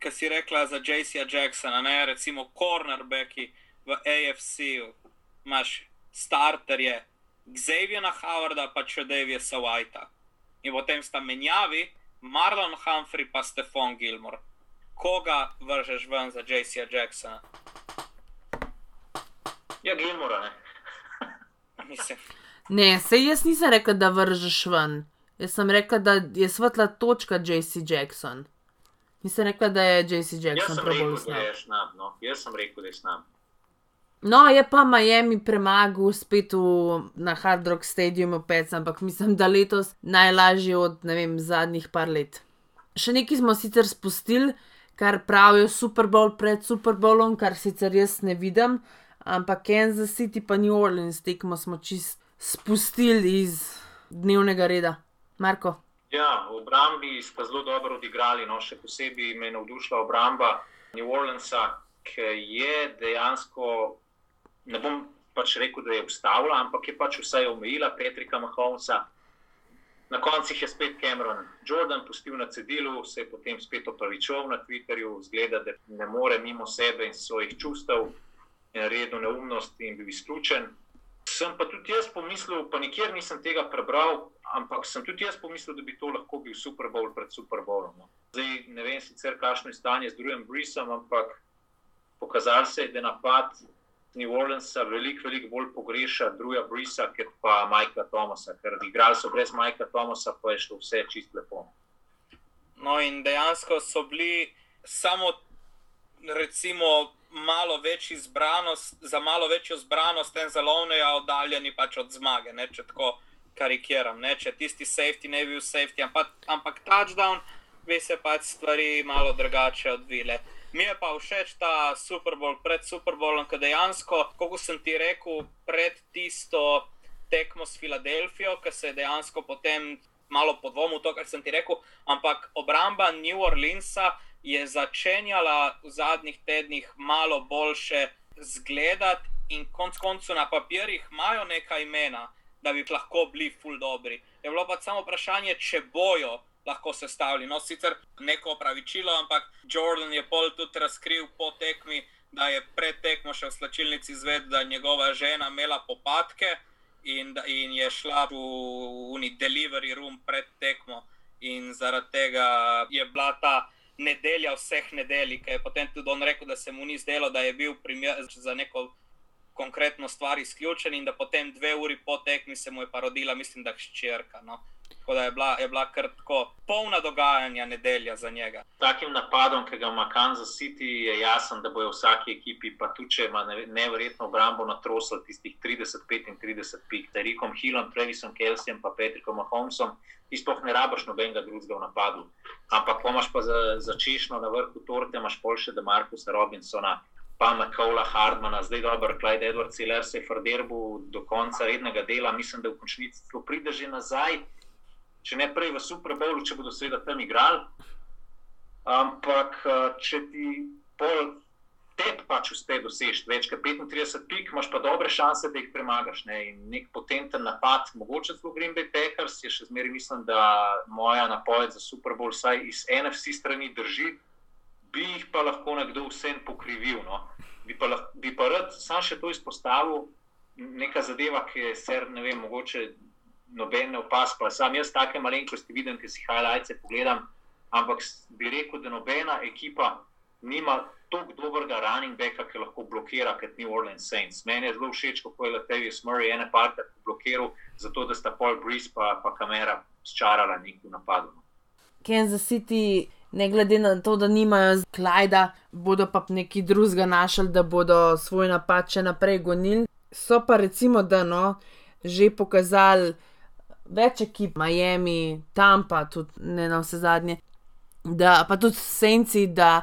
ki si rekla za J.C. Jacksona, ne, recimo cornerbacki v AFC-ju, imaš starterje Xaviera Howarda pa če Davisa Whitea. In potem sta menjavi Marlon Humphrey pa Stefan Gilmore. Koga vržeš ven za J.C. Jacksona? Ja, Gilmora, ne. Mislim, Ne, sej jaz nisem rekla, da vržeš ven. Jaz sem rekla, da je svetla točka JC Jackson. Nisem rekla, da je JC Jaz Jackson sem probal rekel, da snab. je snab. No. Jaz sem rekel, da je snab. No, je pa Miami premagal spet v, na Hard Rock Stadiumu pec, ampak mislim, da letos najlažje od ne vem, zadnjih par let. Še nekaj smo sicer spustili, kar pravijo Super Bowl pred Super Bowlom, kar sicer jaz ne vidim, ampak Kansas City pa New Orleans tekmo smo čist spustili iz dnevnega reda. Marko. Ja, v obrambi sta zelo dobro odigrali. No, še posebej me je navdušila obramba New Orleansa, ki je dejansko, ne bom pač rekel, da je ustavila, ampak je pač vsaj omejila Petrika Mahomesa. Na koncu je spet Cameron Jordan pustil na cedilu, se je potem spet opravičoval na Twitterju, zgleda, da ne more mimo sebe in svojih čustev in naredil neumnost in bil izključen. Sem pa tudi jaz pomislil, pa nikjer nisem tega prebral, ampak sem tudi jaz pomislil, da bi to lahko bil Super Bowl pred Super Bowlom. No. Zdaj ne vem sicer, kakšno je stanje z drugim Brisom, ampak pokazalo se je, da napad New Orleansa veliko, veliko bolj pogreša druga Brisa, kot pa Majka Thomasa, ker igrali so brez Majka Thomasa, pa je šlo vse čist lepo. No, in dejansko so bili samo, recimo, malo večji zbranost, za malo večjo zbranost in zalovneja oddaljeni pač od zmage, ne, če tako karikiram. Ne, če tisti safety ne bi bil safety, ampak, ampak touchdown, bi se pač stvari malo drugače odvile. Mi je pa všeč ta Super Bowl pred Super Bowlom, ker dejansko, kot sem ti rekel, pred tisto tekmo s Filadelfijo, ki se je dejansko potem malo podvomil to, kar sem ti rekel, ampak obramba New Orleansa je začenjala v zadnjih tednih malo boljše zgledati in konc koncev na papirjih imajo neka imena, da bi lahko bili full dobri. Je bilo pa samo vprašanje, če bojo lahko sestavili. No, sicer neko opravičilo, ampak Jordan je pol tudi razkril po tekmi, da je pred tekmo še v slačilnici izvedel, da je njegova žena imela popadke in, in je šla v uni delivery room pred tekmo. In zaradi tega je bila ta nedelja vseh nedelj, ki je potem tudi on rekel, da se mu ni zdelo, da je bil primer za neko konkretno stvar izključen in da potem dve uri po tekmi se mu je parodila, mislim, da hčerka. No. Tako da je bila, je bila kar tako polna dogajanja nedelja za njega. Takim napadom, ki ga ima Kansas City, je jasen, da bojo vsaki ekipi, pa tudi če ima ne- neverjetno obrambo na trosel, tistih 30-35 pik, Terikom Hillom, Travisom Kelsem, pa Patrickom Mahomesom, ti sploh ne rabaš nobenega drugega v napadu. Ampak, ko imaš pa za, za češnjo na vrhu torte, imaš boljše, da Markusa Robinsona, pa Makola Hardmana, zdaj dober, Clyde Edwards, Celer se je frderbu do konca rednega dela, mislim, da v končnici celo pride že nazaj. Če ne prej v Super Bowlu, če bodo seveda tam igrali. Ampak uh, če ti pol tebi pač uspe doseči več kot 35 pik, imaš pa dobre šanse, da jih premagaš. Ne? In nek potenten napad, mogoče celo Green Bay Packers, je še zmeraj mislim, da moja napoved za Super Bowl vsaj iz NFC strani drži, bi jih pa lahko nekdo vsem pokrivil. No? Bi, pa bi pa rad sam še to izpostavil, neka zadeva, ki je ser, ne vem, mogoče noben ne opas, pa sam jaz take malenkosti vidim, ki si highlights pogledam, ampak bi rekel, da nobena ekipa nima tako dobrega running backa, ki lahko blokira kot New Orleans Saints. Meni je zelo všeč, kako je Latavius Murray ene parte blokiral, zato da sta Paul Breeze pa, pa kamera sčarala nekaj napadov. Kansas City, ne glede na to, da nimajo Klajda, bodo pa neki drugega našli, da bodo svoj napad še naprej gonili. So pa recimo, da no, že pokazali več ekip, Miami, Tampa, tudi ne na vse zadnje, da pa tudi Senci, da.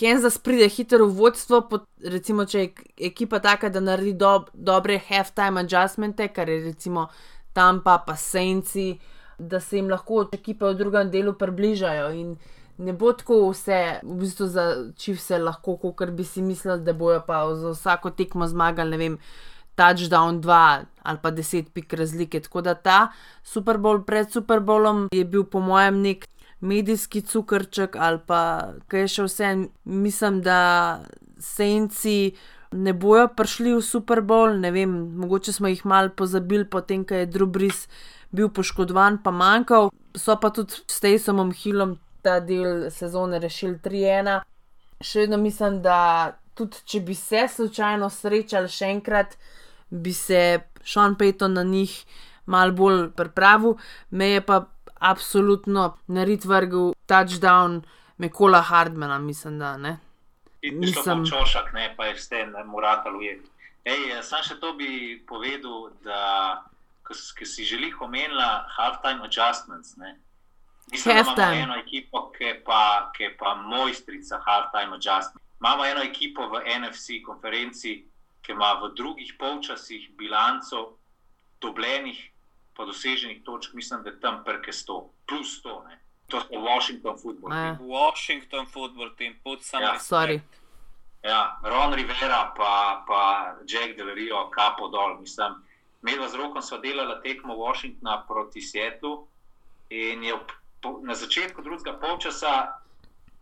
Kansas pride hitro v vodstvo, pot, recimo, če je ekipa taka, da naredi do, dobre half-time adjustmente, kar je recimo tam pa pa senci, da se jim lahko ekipe v drugem delu približajo. Ne bo tako vse, v bistvu za čiv se lahko, kot bi si mislili, da bojo pa za vsako tekmo zmagali, ne vem. Touchdown 2 ali pa 10 pik razlike. Tako da ta Super Bowl pred Super Bowlom je bil, po mojem, nek medijski cukrček ali pa kaj še vse. Mislim, da senci ne bojo prišli v Super Bowl, ne vem, mogoče smo jih mal pozabili, potem, ko je Drubris bil poškodovan, pa manjkal. So pa tudi s Tejsomom Hillom ta del sezone rešili 3-1. Še vedno mislim, da tudi če bi se slučajno srečali še enkrat, bi se Sean Payton na njih mal bolj pripravil, me je pa absolutno narit vrgel touchdown Mekola Hardmana, mislim, da ne. Mislim, čošak, ne, pa je vse, ne, moratal ujeti. Ej, sam še to bi povedal, da ki si želi omenila halftime adjustments, ne. Mislim, da imamo eno ekipo, ki je pa, ki je pa mojstrica halftime adjustments. Imamo eno ekipo v NFC konferenci, ki ima v drugih polčasih bilanco dobljenih po doseženih točk, mislim, da je tam prke 100, plus 100. Ne. To je Washington football. Ne. Washington football team, pod samim. Ja, sorry. Ja, Ron Rivera, pa, pa Jack Del Rio, kapo dol. Mislim, medva z rokom sva delala tekmo Washingtona proti Seattlu in je po, na začetku drugega polčasa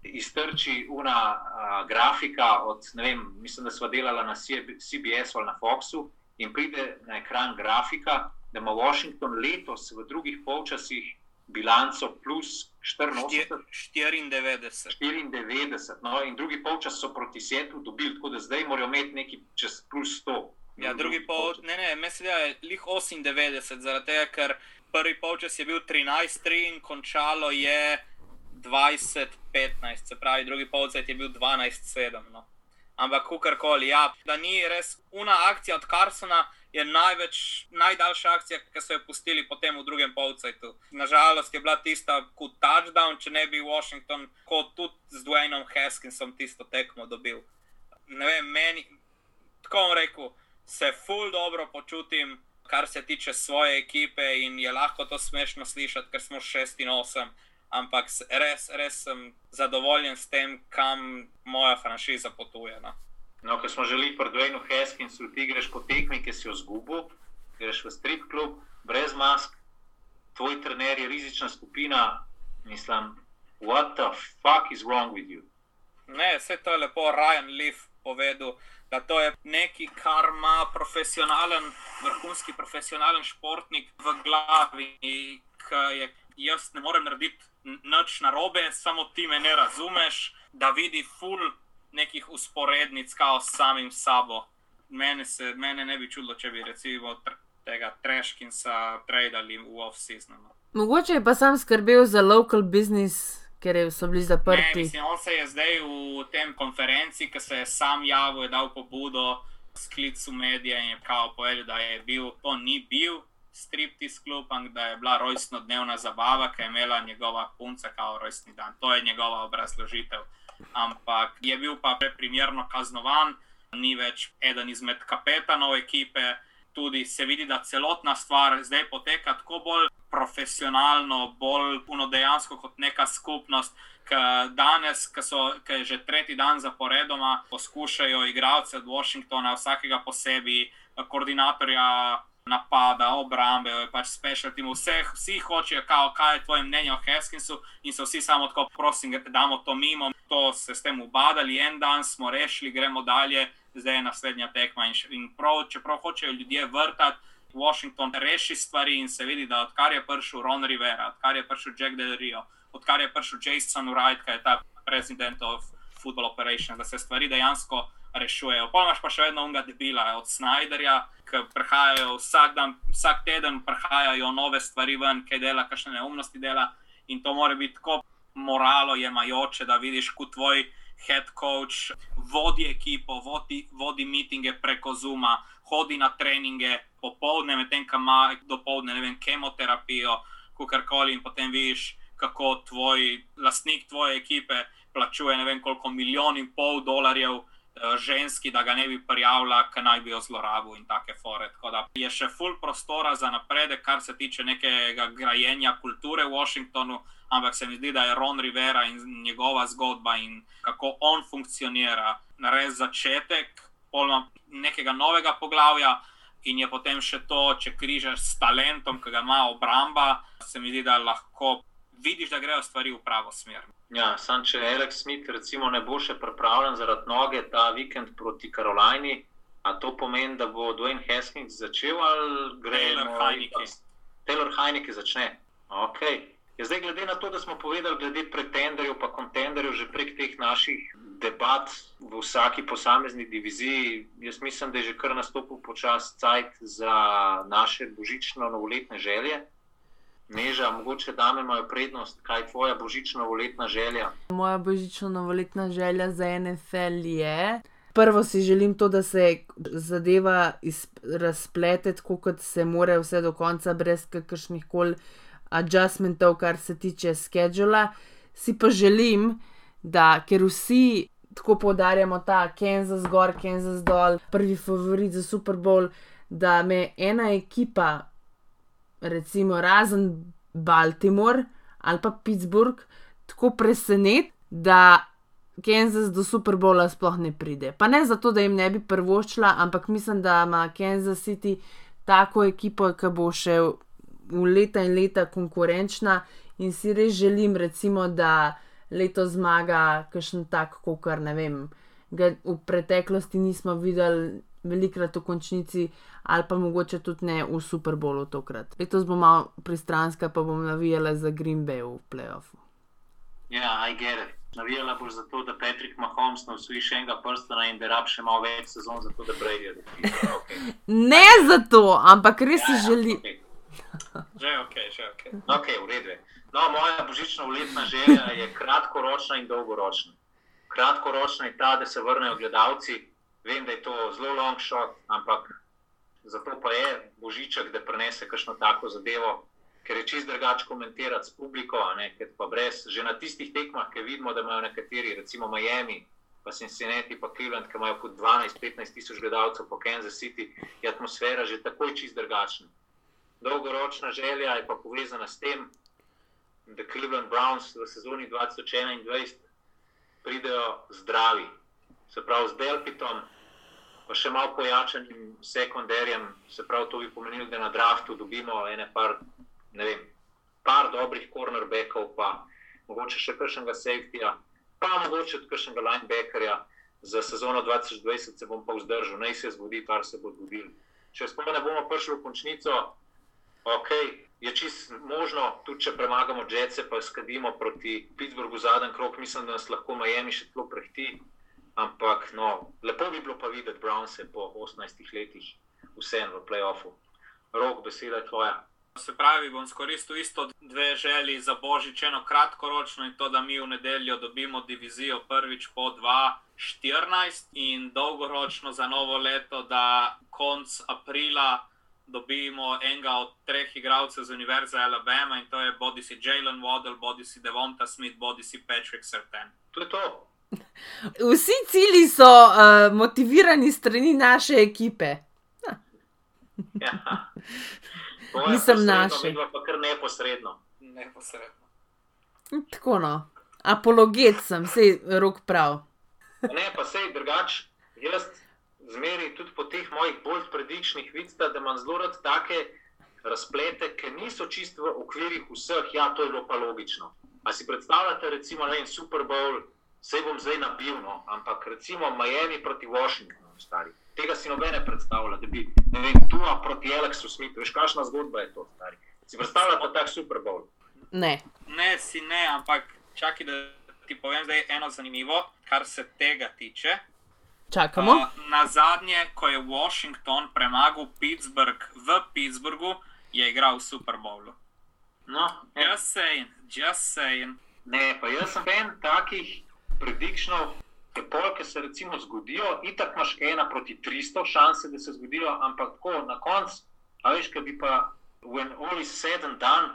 iztrči una uh, grafika od, ne vem, mislim, da sva delala na CBS ali na Foxu in pride na ekran grafika, da ima Washington letos v drugih polčasih bilanco plus 84. 94. 94 no, in drugi polčas so proti Setu dobili, tako da zdaj morajo imeti nekaj čez plus 100. Ja, drugi polčas, ne, ne, mislim, da je lih 98, zaradi tega, ker prvi polčas je bil 13-3 in končalo je 20-15, se pravi, drugi polčas je bil 12-7. No. Ampak, kakorkoli, ja, da ni res una akcija od Carsona je največ, najdaljša akcija, ki so jo pustili potem v drugem polcajtu. Nažalost je bila tista kot touchdown, če ne bi Washington, kot tudi z Dwaynom Haskinsom, tisto tekmo dobil. Ne vem, meni, tako bom rekel, se full dobro počutim, kar se tiče svoje ekipe in je lahko to smešno slišati, ker smo 6 in 8. Ampak res, res sem zadovoljen s tem, kam moja franšiza potuje. No. No, ko smo želeli pri Dwaynu Haskinsu, ti greš po tekmi, ki si jo zgubil, greš v strip klub, brez mask, tvoj trener je rizična skupina. Mislim, what the fuck is wrong with you? Ne, vse to je lepo Ryan Leaf povedal, da to je nekaj, kar ima profesionalen, vrhunski profesionalen športnik v glavi, ki je jaz ne morem narediti nič narobe, samo ti me ne razumeš, da vidi full nekih usporednic, kao s samim sabo. Mene, se, mene ne bi čudilo, če bi recimo tega treškinsa predali v off-season. No. Mogoče je pa sam skrbel za local business, ker so bili zaprti. Ne, mislim, on se je zdaj v tem konferenci, ki se je sam javil, je dal pobudo sklicu medija in je kao povedal, da je bil, to ni bil. Striptease klub, da je bila rojstno dnevna zabava, ki je imela njegova punca kao rojstni dan. To je njegova obrazložitev ampak je bil pa preprimerno kaznovan, ni več eden izmed kapetanov ekipe. Tudi se vidi, da celotna stvar zdaj poteka tako bolj profesionalno, bolj puno dejansko kot neka skupnost. Danes, ki je že tretji dan zaporedoma, poskušajo igralce od Washingtona, vsakega posebej, koordinatorja napada, obrambe, pač special team, vseh, vsi hočejo, kao, kaj je tvoje mnenje o Heskinsu in so vsi samo tako, prosim, da damo to mimo. To se s tem ubadali, en dan smo rešili, gremo dalje, zdaj je naslednja tekma. In, in prav, čeprav hočejo ljudje vrtati, Washington reši stvari in se vidi, da odkar je prišel Ron Rivera, odkar je prišel Jack Del Rio, odkar je prišel Jason Wright, ki je ta president of football operation, da se stvari dejansko rešujejo. Pa imaš pa še vedno unga debila od Snyderja, ki prihajajo vsak dan, vsak teden prihajajo nove stvari ven, kaj dela, kakšne neumnosti dela. In to mora biti tako moralo jemajoče, da vidiš, kot tvoj head coach vodi ekipo, vodi, vodi mitinge preko Zuma, hodi na treninge popoldne, medtem ko ima dopoledne, ne vem, kemoterapijo, kakorkoli, in potem vidiš, kako tvoj lastnik tvoje ekipe plačuje ne vem koliko milijon in pol dolarjev ženski, da ga ne bi prijavila, ker naj bi jo zlorabil in take fore. Tako da je še full prostora za napredek, kar se tiče nekega grajenja kulture v Washingtonu, ampak se mi zdi, da je Ron Rivera in njegova zgodba in kako on funkcionira, res začetek nekega novega poglavja. In je potem še to, če križaš s talentom, ki ga ima obramba, se mi zdi, da lahko vidiš, da grejo stvari v pravo smer. Ja, sam če Alex Smith recimo, ne bo še pripravljen zaradi noge ta vikend proti Karolini, a to pomeni, da bo Dwayne Haskins začel ali gre Taylor Heineke. Taylor Heineke začne. Okay. Ja, zdaj, glede na to, da smo povedali, glede pretenderjev, pa kontenderjev, že prek teh naših debat v vsaki posamezni diviziji, jaz mislim, da je že kar nastopil počasi cajt za naše božično-novoletne želje. Neža, mogoče dame imajo prednost, kaj je tvoja božično-novoletna želja? Moja božično-novoletna želja za NFL je. Prvo si želim to, da se zadeva razplete tako, kot se more, vse do konca, brez kakršnih koli adjustmentov, kar se tiče schedula. Si pa želim, da ker vsi tako poudarjamo ta Kansas gor, Kansas dol, prvi favorit za Super Bowl, da me ena ekipa recimo razen Baltimore ali pa Pittsburgh, tako presenet, da Kansas do Super Bowla sploh ne pride. Pa ne zato, da jim ne bi prvoščila, ampak mislim, da ima Kansas City tako ekipo, ki bo še v leta in leta konkurenčna in si res želim, recimo, da leto zmaga kakšen tak, kot ne vem. Ga v preteklosti nismo videli velikrat v končnici, ali pa mogoče tudi ne v Super Bowlu tokrat. Letos bom malo pristranska, pa bom navijala za Green Bay v playoffu. Ja, aj gere. Navijala boš zato, da Patrick Mahomes ne usvoji še enega prstana in da rab še malo več sezon, zato da Brady je. Okay. Ne zato, ampak res si ja, ja, želi. Okay. Že je ok, že je ok. Ok, v redu. No, moja božična uletna želja je kratkoročna in dolgoročna. Kratkoročna je ta, da se vrnejo gledalci. Vem, da je to zelo long shot, ampak zato pa je božiček, da prenese kakšno tako zadevo, ker je čist drugače komentirati s publiko, ne, brez, že na tistih tekmah, ki vidimo, da imajo nekateri, recimo Miami, pa Cincinnati, pa Cleveland, ki imajo kot 12-15 tisoč gledalcev po Kansas City, je atmosfera že takoj čist drugačna. Dolgoročna želja je pa povezana s tem, da Cleveland Browns v sezoni 2021 pridejo zdravi, se pravi z Delpitom, pa še malo pojačanim sekundarjem, se pravi, to bi pomenilo, da na draftu dobimo ene par, ne vem, par dobrih cornerbackov, pa mogoče še kakšnega safetyja, pa mogoče tudi kakšnega linebackerja. Za sezono 2020 se bom pa vzdržal, naj se zgodi, kar se bo zgodilo. Če spomnim, da bomo prišli v končnico, ok, je čist možno, tudi če premagamo Jetse, pa skadimo proti Pittsburghu zadnji krok, mislim, da nas lahko Miami še tlo prehti. Ampak no, lepo bi bilo pa videti Brownse po 18 letih, vseeno v playoffu. Rok, beseda je tvoja. Se pravi, bom skoristil isto dve želji za božič, eno kratkoročno in to, da mi v nedeljo dobimo divizijo prvič po 2-14 in dolgoročno za novo leto, da konc aprila dobimo enega od treh igralcev z Univerze Alabama in to je bodi si Jalen Waddle, bodi si Devonta Smith, bodi si Patrick Sertan. To je to. Vsi cilji so uh, motivirani strani naše ekipe. Ja. Nisem naše. midva Pa kar neposredno. Neposredno. Tako no. Apologet sem, vse rok prav. Ne, pa sej drugače, jaz zmeraj tudi po teh mojih bolj predičnih vidite, da imam zelo rad take razplete, ki niso čisto v okvirih vseh, ja, to je bilo pa logično. A si predstavljate, recimo, ne vem, Super Bowl, vse bom zdaj nabil, no, ampak recimo Miami proti Washingtonu, stari. Tega si nobene predstavlja, da bi, ne vem, Tua proti Alexu Smithu, veš, kakšna zgodba je to, stari. Si predstavljate tak Super Bowl? Ne. Ne, si ne, ampak čakaj, da ti povem zdaj eno zanimivo, kar se tega tiče. Čakamo. Uh, na zadnje, ko je Washington premagal Pittsburgh v Pittsburghu, je igral v Super Bowlu. No. Just saying, just saying. Ne, pa jaz sem en takih predikšnov, te polke se recimo zgodijo, itak imaš ena proti 300 šanse, da se zgodijo, ampak tako na koncu, a veš, kaj bi pa, when all is said and done,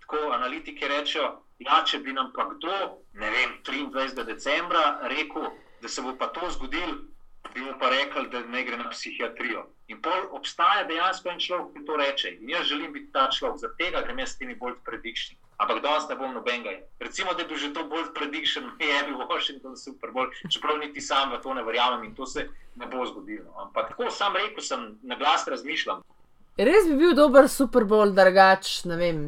tako analitiki rečejo, ja, če bi nam pa kdo, ne vem, 23. decembra rekel, da se bo pa to zgodilo, bi mu pa rekel, da ne gre na psihiatrijo. In pol obstaja dejansko en človek, ki to reče. In jaz želim biti ta človek, zaradi tega grem jaz s temi bolj predikšni. Ampak danes ne bom nobenega. Recimo, da je bil že to bolj predikšen, je bil Washington super bolj, čeprav niti sam v to ne verjamem in to se ne bo zgodilo. Ampak tako sam rekel, sem na glas razmišljam. Res bi bil dober Super Bowl, drugač, ne vem.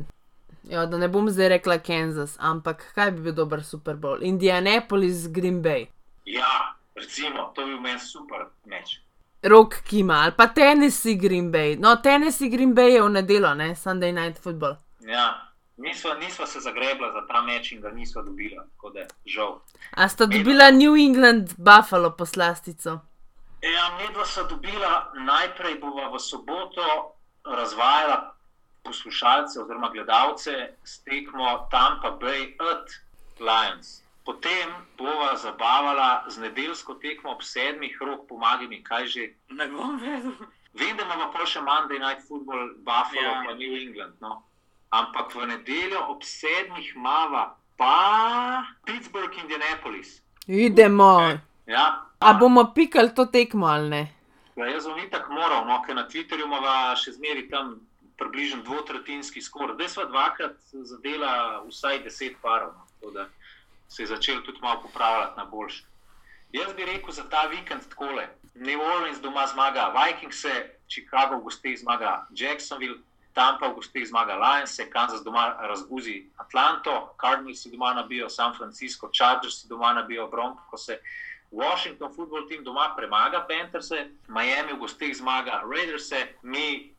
Jo, da ne bom zdaj rekla Kansas, ampak kaj bi bil dober Super Bowl? Indianapolis, Green Bay. Ja, recimo, to bi bil meni super meč. Rok Kima ali pa Tennessee, Green Bay. No, Tennessee, Green Bay je v nedelo, ne Sunday night football. Ja, nisva, nisva se zagrebla za ta meč in ga nisva dobila, tako da žal. A sta dobila New England Buffalo poslastico? Ja, medva sta dobila, najprej bova v soboto razvajala poslušalce oziroma gledalce s tekmo Tampa Bay at Lions. Potem bova zabavala z nedeljsko tekmo ob sedmih rok, pomagaj mi, kaj že. Ne bom vedel. Vem, da imamo pa še Monday Night Football, Buffalo Ja. pa New England. No. Ampak v nedeljo ob sedmih mava pa Pittsburgh, Indianapolis. Idemo. Ja, A bomo pikali to tekmo ali ne? Ja, jaz bom itak moral, no, ker na Twitterju imamo še zmeri tam približno dvotretinski skor. Zdaj smo dvakrat zadela vsaj deset parov, no, tako se je začel tudi malo popravljati na boljši. Jaz bi rekel za ta vikend takole. New Orleans doma zmaga Vikings, Chicago v gostih zmaga Jacksonville, Tampa v gostih zmaga Lions, Kansas doma razguzi Atlanto, Cardinals doma nabijo San Francisco, Chargers doma nabijo Broncos, Washington football team doma premaga Panthers, Miami v gostih zmaga Raiders, mi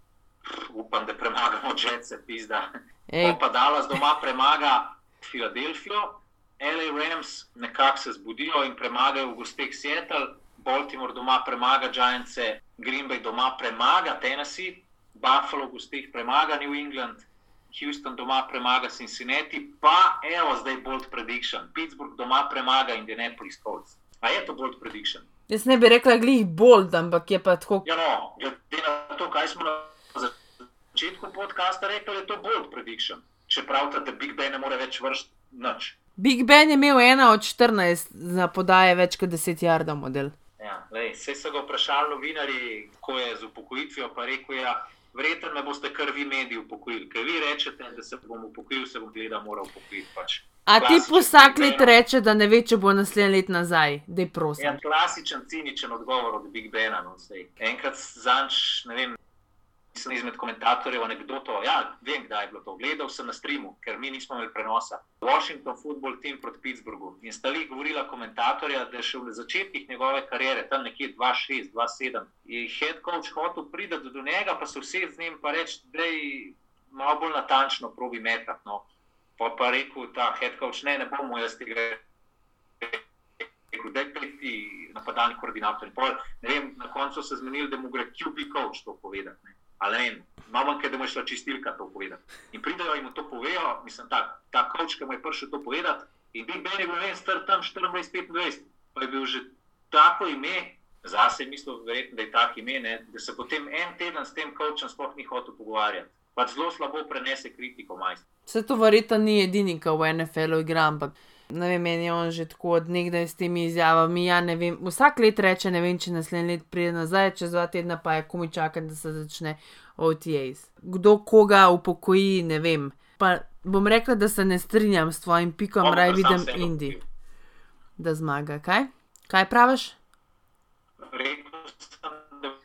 upam, da premagamo Jets, pizda. Ej, Pa Dallas doma premaga Filadelfijo, LA Rams nekako se zbudijo in premagajo v gostih Seattle, Baltimore doma premaga Giants, Green Bay doma premaga Tennessee, Buffalo v gostih premaga New England, Houston doma premaga Cincinnati, pa evo zdaj bold prediction. Pittsburgh doma premaga Indianapolis Colts. A je to bold prediction? jaz ne bi rekla glih bold, ampak je pa tako. Ja, no, glede na to, kaj smo na začetku podcasta rekli, je to bold prediction. Če pravite, da Big Ben ne more več vršiti nič. Big Ben je imel ena od 14 za podaje več kot 10 jardov model. Ja, lej, sej so ga vprašali novinari, kako je z upokojitvijo, pa rekel je, ja, verjetno me boste kar vi mediji upokojili. Ker vi rečete, da se bom upokojil, se bom gledal, mora upokojiti. Pač. A ti Klasičen vsak Big let reče, da ne ve, če bo naslednje let nazaj, dej Ja, prosim. klasičen, ciničen odgovor od Big Bena. No, sej. Enkrat zanč, ne vem, sem izmed komentatorjev anegdoto. Ja, vem, kdaj je bilo to. Gledal sem na streamu, ker mi nismo imeli prenosa. Washington football team proti Pittsburghu. In sta li govorila komentatorja, da je še v začetkih njegove kariere, tam nekje 2-6, 2-7, je head coach hotel priti do, do njega, pa se vse z njim pa reči, da je malo bolj natančno probi metati. No. Pa pa rekel ta head coach, ne, ne bomo jaz tega rekel, da je ti napadalni koordinator. In pol, vem, na koncu se zmenili, da mu gre QB coach to povedati. Ne. Ali ne, vem, malo manj, da mu je šla čistilka to povedati. In pridejo in mu to povejo, mislim, ta, ta coach, ki mu je prišel to povedati. In Big Ben je bil, ne vem, star tam 24-25, pa je bil že tako ime. Zase mislim, verjetno, da je tako ime, ne, da se potem en teden s tem coachom sploh ni hotel pogovarjati. Pač zelo slabo prenese kritiko majstra. Vse to verjetno ni edini, ki v NFL-u igra, ampak ne vem, meni je on že tako od nekdaj s temi izjavami. Ja, ne vem, vsak let reče, ne vem, če naslednji let pride nazaj, čez dva tedna pa je komi čakati, da se začne OTAs. Kdo koga upokoji, ne vem. Pa bom rekla, da se ne strinjam s tvojim pikom, Bom raj vidim Indi, da zmaga. Kaj? Kaj praviš? Rekel sem, da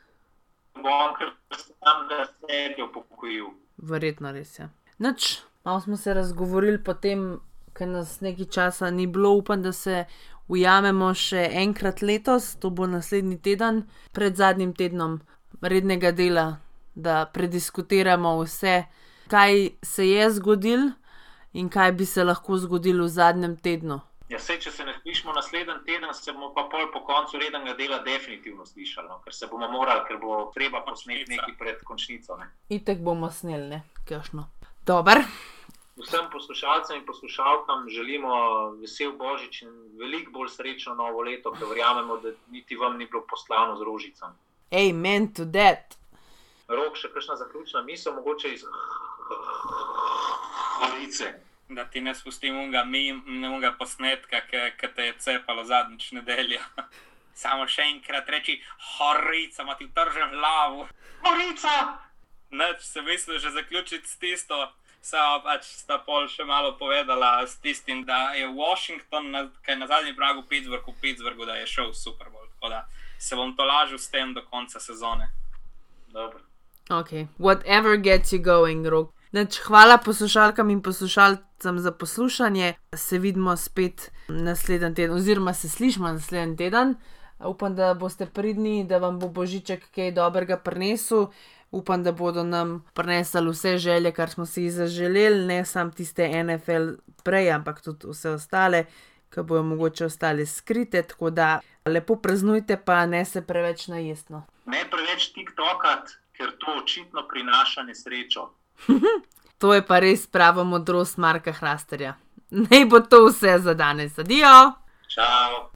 bom kar sam, da se je upokojil. Verjetno res je. Noč, malo smo se razgovorili potem, ker nas nekaj časa ni bilo, upam, da se ujamemo še enkrat letos, to bo naslednji teden, pred zadnjim tednom rednega dela, da prediskutiramo vse, kaj se je zgodilo in kaj bi se lahko zgodilo v zadnjem tednu. Ja, sej, če se ne slišimo naslednji teden, se bomo pa pol po koncu rednega dela definitivno slišali, no? ker se bomo morali, ker bo treba posneti nekaj pred končnico. Ne? Itek bomo sneli, ne, kašno. Dober, Vsem poslušalcem in poslušalkam želimo vesel Božič in veliko bolj srečno novo leto, ker verjamemo, da niti vam ni bilo poslano z rožicami. amen to that. Rok, še kakšna zaključna misel, mogoče iz Halice. Da ti ne spustim unga, mim, ne unga posnetka, ki te je cepalo zadnjič nedeljo. Samo še enkrat reči, horica, ima ti vržen glavo. Horica! Neč se misli že zaključiti s tisto, samo pač sta pol še malo povedala s tistim, da je Washington, na, ki je na zadnji pragu Pittsburgh, v Pittsburghu, da je šel v Super Bowl. Tako da se bom to lažil s tem do konca sezone. Dobro. Ok, whatever gets you going, rok. Neč, hvala poslušalkam in poslušalcem za poslušanje. Se vidimo spet naslednji teden, oziroma se slišimo naslednji teden. Upam, da boste pridni, da vam bo Božiček kaj dobrega prinesel. Upam, da bodo nam prinesli vse želje, kar smo si jih zaželeli, ne samo tiste NFL prej, ampak tudi vse ostale, ki bojo mogoče ostale skrite. Tako da lepo praznujte, pa ne se preveč najestno. Ne preveč TikTokat, ker to očitno prinaša nesrečo. To je pa res prava modrost Marka Hrasterja. Naj bo to vse za danes. Adijo! Čau!